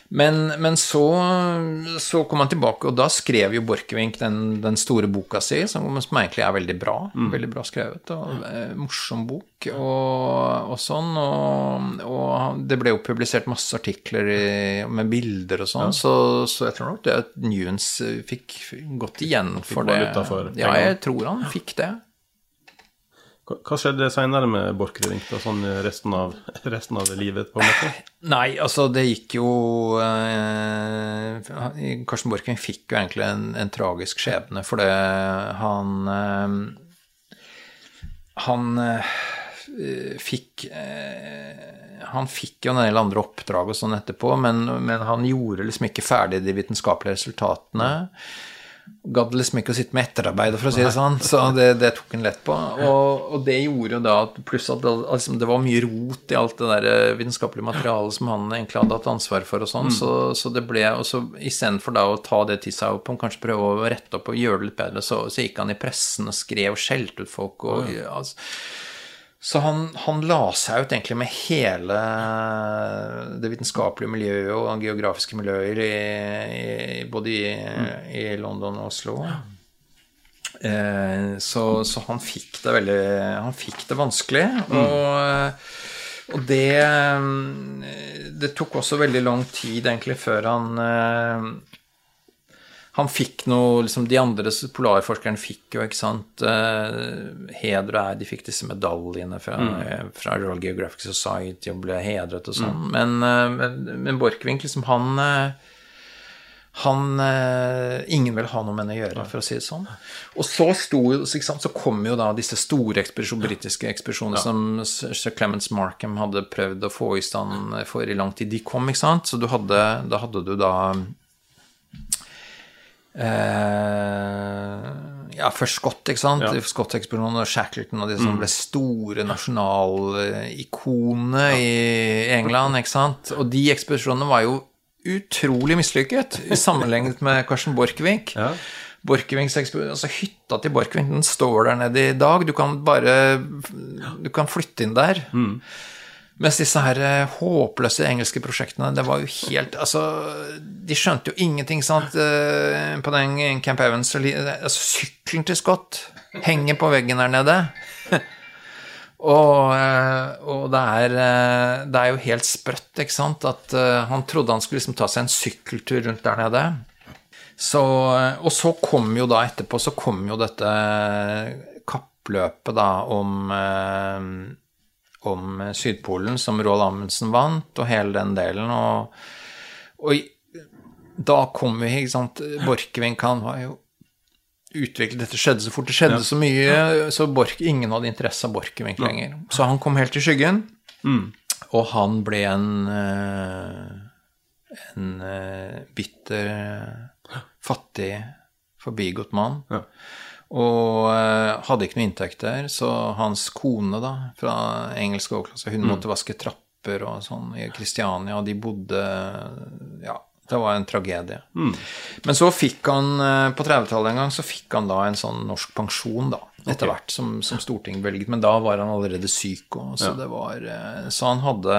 men, men så, så kom han tilbake, og da skrev jo Borchgrevink den, den store boka si, som, som egentlig er veldig bra. Veldig bra skrevet, og eh, morsom bok og, og sånn. Og, og det ble jo publisert masse artikler i, med bilder og sånn, så, så jeg tror nok det at Newens fikk godt igjen for det. for ja, jeg tror han fikk det. Hva skjedde seinere med Borchgrevink, sånn resten av, resten av livet, på en måte? Nei, altså det gikk jo eh, Karsten Borchgrevink fikk jo egentlig en, en tragisk skjebne, for det han eh, Han eh, fikk eh, Han fikk jo en del andre oppdrag og sånn etterpå, men, men han gjorde liksom ikke ferdig de vitenskapelige resultatene. Gadd liksom ikke å sitte med etterarbeidet, for å si det sånn. Så det, det tok han lett på. Og, og det gjorde jo da at pluss at det, altså, det var mye rot i alt det der eh, vitenskapelige materialet som han egentlig hadde hatt ansvar for og sånn, så, så det ble Og så istedenfor da å ta det til seg opp og kanskje prøve å rette opp og gjøre det litt bedre, så, så gikk han i pressen og skrev og skjelte ut folk og altså, så han, han la seg ut egentlig med hele det vitenskapelige miljøet og geografiske miljøer i, i, både i, i London og Oslo. Eh, så, så han fikk det veldig Han fikk det vanskelig. Og, og det Det tok også veldig lang tid egentlig før han eh, han fikk noe liksom De andre polarforskerne fikk jo, ikke sant eh, Heder og ære. De fikk disse medaljene fra, mm. fra Royal Geographic Society og ble hedret og sånn. Men, eh, men, Borchgrevink, liksom, han eh, han eh, Ingen vil ha noe med henne å gjøre, for å si det sånn. Og så sto sant, så kom jo da disse store ekspedisjon, britiske ekspedisjonene som sir Clements Markham hadde prøvd å få i stand for i lang tid. De kom, ikke sant. Så du hadde, da hadde du da ja, først Scott, ikke sant? Ja. Scott-ekspedisjonen og Shackleton og de som ble store nasjonalikonene i England, ikke sant? Og de ekspedisjonene var jo utrolig mislykket sammenlignet med Karsten Borchgrevink. Ja. Altså Hytta til Borchgrevink den står der nede i dag. Du kan bare Du kan flytte inn der. Mens disse her eh, håpløse engelske prosjektene, det var jo helt Altså, de skjønte jo ingenting, sant, eh, på den Camp Evans. Altså, sykkelen til Scott henger på veggen der nede. Og, eh, og det, er, eh, det er jo helt sprøtt, ikke sant, at eh, han trodde han skulle liksom ta seg en sykkeltur rundt der nede. Så, og så kom jo da etterpå så kom jo dette kappløpet da om eh, om Sydpolen, som Roald Amundsen vant, og hele den delen. Og, og da kom vi, ikke sant Borchgrevink, han var jo utviklet Dette skjedde så fort, det skjedde så mye, så Bork, ingen hadde interesse av Borchgrevink lenger. Så han kom helt i skyggen, og han ble en eh, en eh, bitter, eh, fattig, forbigått mann. Ja. Og eh, hadde ikke noe inntekter, så hans kone da, fra engelsk overklasse, hun måtte vaske trapper og sånn i Kristiania, og de bodde Ja, det var en tragedie. Men så fikk han, eh, på 30-tallet en gang, så fikk han da en sånn norsk pensjon, da, etter hvert, som, som Stortinget bevilget. Men da var han allerede syk, og så det var eh, Så han hadde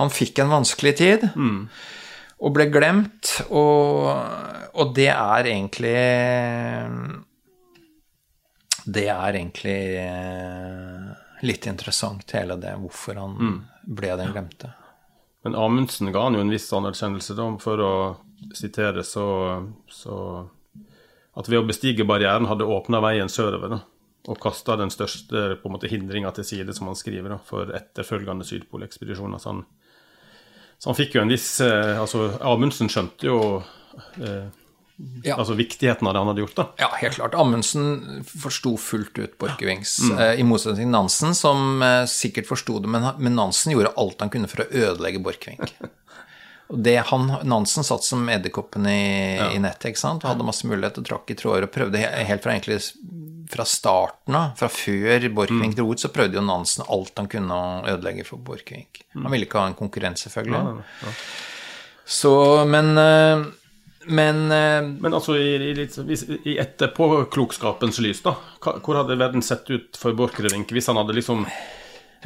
Han fikk en vanskelig tid og ble glemt, og, og det er egentlig Det er egentlig eh, litt interessant, hele det, hvorfor han ble den glemte. Men Amundsen ga han jo en viss anerkjennelse, da, for å sitere så, så At ved å bestige barrieren hadde åpna veien sørover, da. Og kasta den største på en måte hindringa til side, som han skriver, da, for etterfølgende Sydpolekspedisjoner. Så han, så han fikk jo en viss eh, Altså, Amundsen skjønte jo eh, Ja. altså viktigheten av det han hadde gjort, da. Ja, helt klart. Amundsen forsto fullt ut Borchgrevinks, eh, i motsetning til Nansen, som eh, sikkert forsto det, men, men Nansen gjorde alt han kunne for å ødelegge Borchgrevink. Og det han, Nansen satt som edderkoppen i, i nettet, ikke sant, og hadde masse mulighet og trakk i tråder og prøvde helt fra egentlig fra starten av, fra før Borchgrevink dro ut, så prøvde jo Nansen alt han kunne å ødelegge for Borchgrevink. Han ville ikke ha en konkurrent, selvfølgelig. Så, men eh, men eh, Men altså, i, i, i etterpåklokskapens lys, da, hvor hadde verden sett ut for Borchgrevink hvis han hadde liksom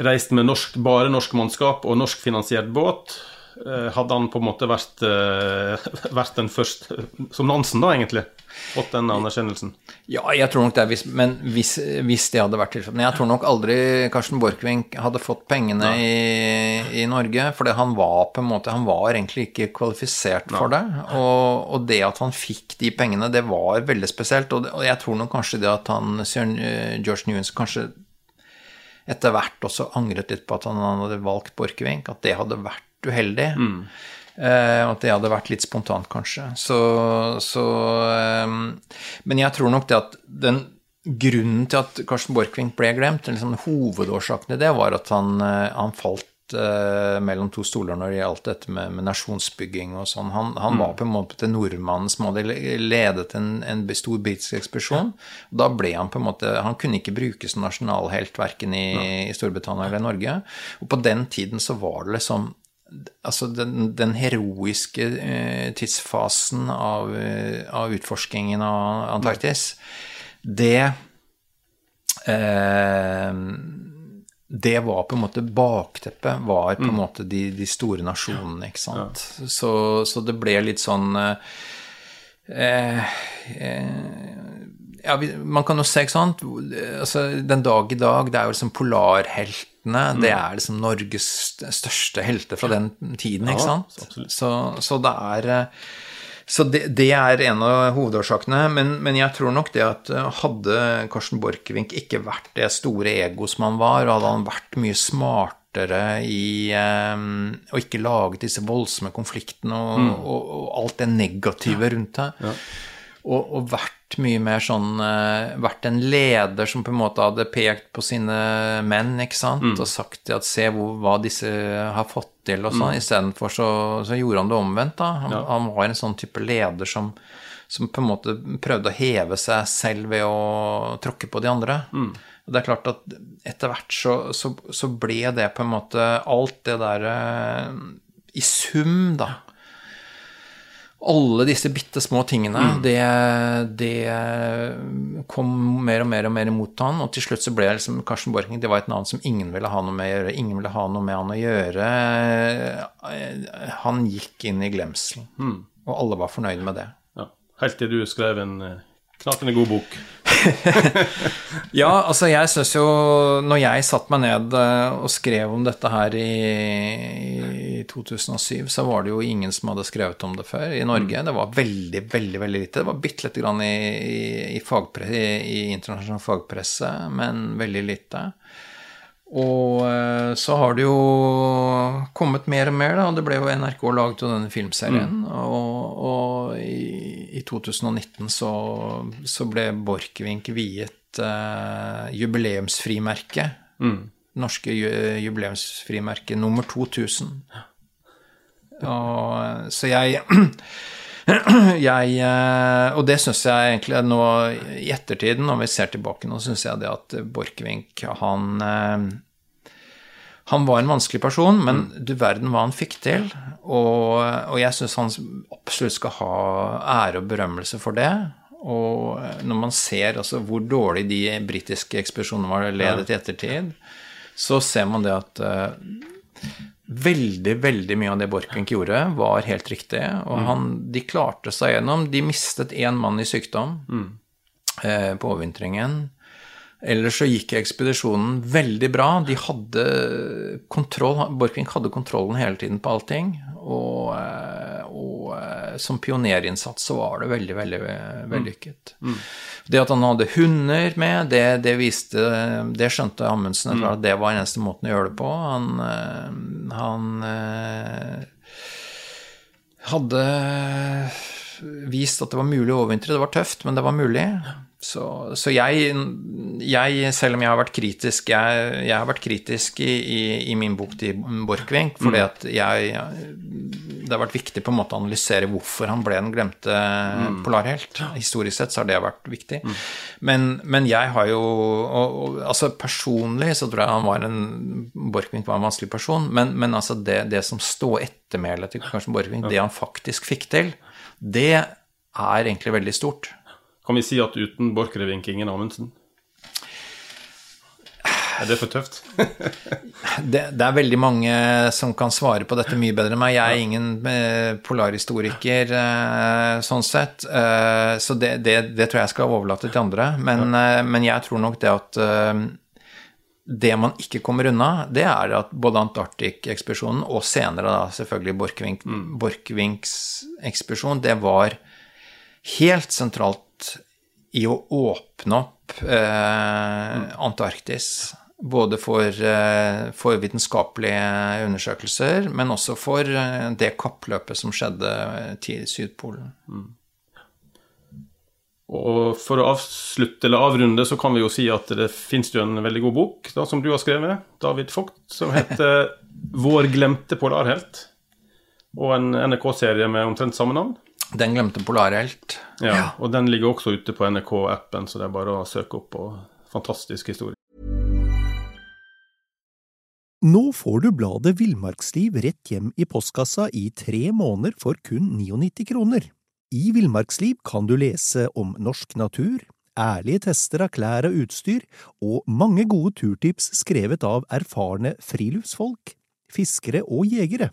reist med norsk, bare norsk mannskap og norskfinansiert båt? Eh, Hadde han på en måte vært, eh, vært den første Som Nansen, da, egentlig? Fått den anerkjennelsen? Ja, jeg tror nok det, hvis, men hvis, hvis det hadde vært tilfellet. Men jeg tror nok aldri Karsten Borchgrevink hadde fått pengene i, i Norge, fordi han var på en måte Han var egentlig ikke kvalifisert for det. Og, og det at han fikk de pengene, det var veldig spesielt. Og, det, og jeg tror nok kanskje det at han, eh, George Newens, kanskje etter hvert også angret litt på at han hadde valgt Borchgrevink, at det hadde vært uheldig. Eh, at det hadde vært litt spontant, kanskje. Så, så eh, Men jeg tror nok det at den grunnen til at Karsten Borchgrevink ble glemt, liksom hovedårsaken til det, var at han, eh, han falt eh, mellom to stoler når det gjaldt dette med, med nasjonsbygging og sånn. Han, han var på en måte nordmannen som hadde ledet en, en stor britisk ekspedisjon. Og Da ble han på en måte Han kunne ikke brukes som nasjonalhelt verken i, i Storbritannia eller Norge. Og på den tiden så var det liksom Altså den, den heroiske eh, tidsfasen av, eh, av utforskingen av Antarktis, det eh, det var på en måte bakteppet, var på en måte de, de store nasjonene, ikke sant. Så, så det ble litt sånn eh, eh, ja, Man kan jo se, ikke sant? Altså, Den dag i dag, det er jo liksom polarheltene. Det er liksom Norges største helter fra den tiden, ikke sant. Så, så det er eh, så det, det er en av hovedårsakene, men, men jeg tror nok det at eh, hadde Karsten Borchgrevink ikke vært det store ego som han var, og hadde han vært mye smartere i eh, å ikke laget disse voldsomme konfliktene og, og, og alt det negative rundt det, og, og vært mye mer sånn eh, Vært en leder som på en måte hadde pekt på sine menn, ikke sant, og sagt at se hvor, hva disse har fått til, og sånn. Istedenfor så, så gjorde han det omvendt, da. Han, han var en sånn type leder som, som på en måte prøvde å heve seg selv ved å tråkke på de andre. Og det er klart at etter hvert så, så, så ble det på en måte alt det der eh, i sum, da alle disse bitte små tingene, det, det kom mer og mer og mer imot han, og til slutt så ble liksom Karsten Borching det var et navn som ingen ville ha noe med å gjøre. Ingen ville ha noe med han å gjøre. Han gikk inn i glemselen, og alle var fornøyd med det. Ja. Helt til du skrev en eh, en god bok. Ja, altså jeg syns jo Når jeg satte meg ned eh, og skrev om dette her i, i 2007, så var det jo ingen som hadde skrevet om det før i Norge. Det var veldig, veldig veldig lite. Det var bitte lite grann i, i, i, fagpre, i, i internasjonal fagpresse, men veldig lite. Og eh, så har det jo kommet mer og mer, da. Det ble jo NRK laget jo denne filmserien. Og, og i, i 2019 så, så ble Borchgrevink viet eh, jubileumsfrimerket. Mm. Norske ju, jubileumsfrimerket nummer 2000. Og, så jeg jeg, og det syns jeg egentlig nå i ettertiden, når vi ser tilbake nå, syns jeg det at Borchgrevink han han var en vanskelig person, men mm. du verden hva han fikk til. Og, og jeg syns han absolutt skal ha ære og berømmelse for det. Og når man ser altså, hvor dårlig de britiske ekspedisjonene var ledet i ettertid, så ser man det at uh, veldig, veldig mye av det Borchgrevink gjorde, var helt riktig. Og mm. han, de klarte seg gjennom. De mistet én mann i sykdom mm. eh, på overvintringen. Ellers så gikk ekspedisjonen veldig bra. De hadde kontroll Borchgrevink hadde kontrollen hele tiden på allting. Og, eh, og, eh, som pionerinnsats så var det veldig, veldig vellykket. Mm. Mm. Det at han hadde hunder med, det, det viste Det skjønte Amundsen mm. at det var den eneste måten å gjøre det på. Han, eh, han hadde vist at det var mulig å overvintre. Det var tøft, men det var mulig. Så, så jeg, jeg, selv om jeg har vært kritisk Jeg, jeg har vært kritisk i, i, i, min bok til Borchgrevink, fordi mm. at jeg Det har vært viktig på en måte å analysere hvorfor han ble den glemte mm. polarhelt. Historisk sett så har det vært viktig. Mm. Men, men, jeg har jo og, og, Altså personlig så tror jeg han var en Borchgrevink var en vanskelig person, men, men altså det, det som står ettermælet til kanskje Borchgrevink, det han faktisk fikk til, det er egentlig veldig stort. Kan vi si at uten Borchgrevink ingen Amundsen? Er det for tøft? det, det, er veldig mange som kan svare på dette mye bedre enn meg. Jeg er ingen eh, polarhistoriker eh, sånn sett, eh, så det, det, det, tror jeg skal overlate til andre. Men, men jeg tror nok det at det man ikke kommer unna, det er at både Antarktik-ekspedisjonen og senere da selvfølgelig Borchgrevink, mm. Borchgrevinks ekspedisjon, det var helt sentralt i å åpne opp eh, Antarktis. Både for, eh, for, vitenskapelige undersøkelser, men også for eh, det kappløpet som skjedde til Sydpolen. Mm. Og for å avslutte eller avrunde, så kan vi jo si at det fins jo en veldig god bok da, som du har skrevet, David Vogt, som heter 'Vår glemte polarhelt'. Og en NRK-serie med omtrent samme navn. Den glemte polarhelt. Ja, ja, og den ligger også ute på NRK-appen, så det er bare å søke opp på fantastisk historie. Nå får du bladet Villmarksliv rett hjem i postkassa i tre måneder for kun 99 kroner. I Villmarksliv kan du lese om norsk natur, ærlige tester av klær og utstyr, og mange gode turtips skrevet av erfarne friluftsfolk, fiskere og jegere.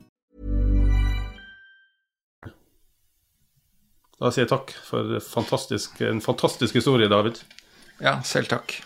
Da sier jeg takk for fantastisk, en fantastisk historie, David. Ja, selv takk.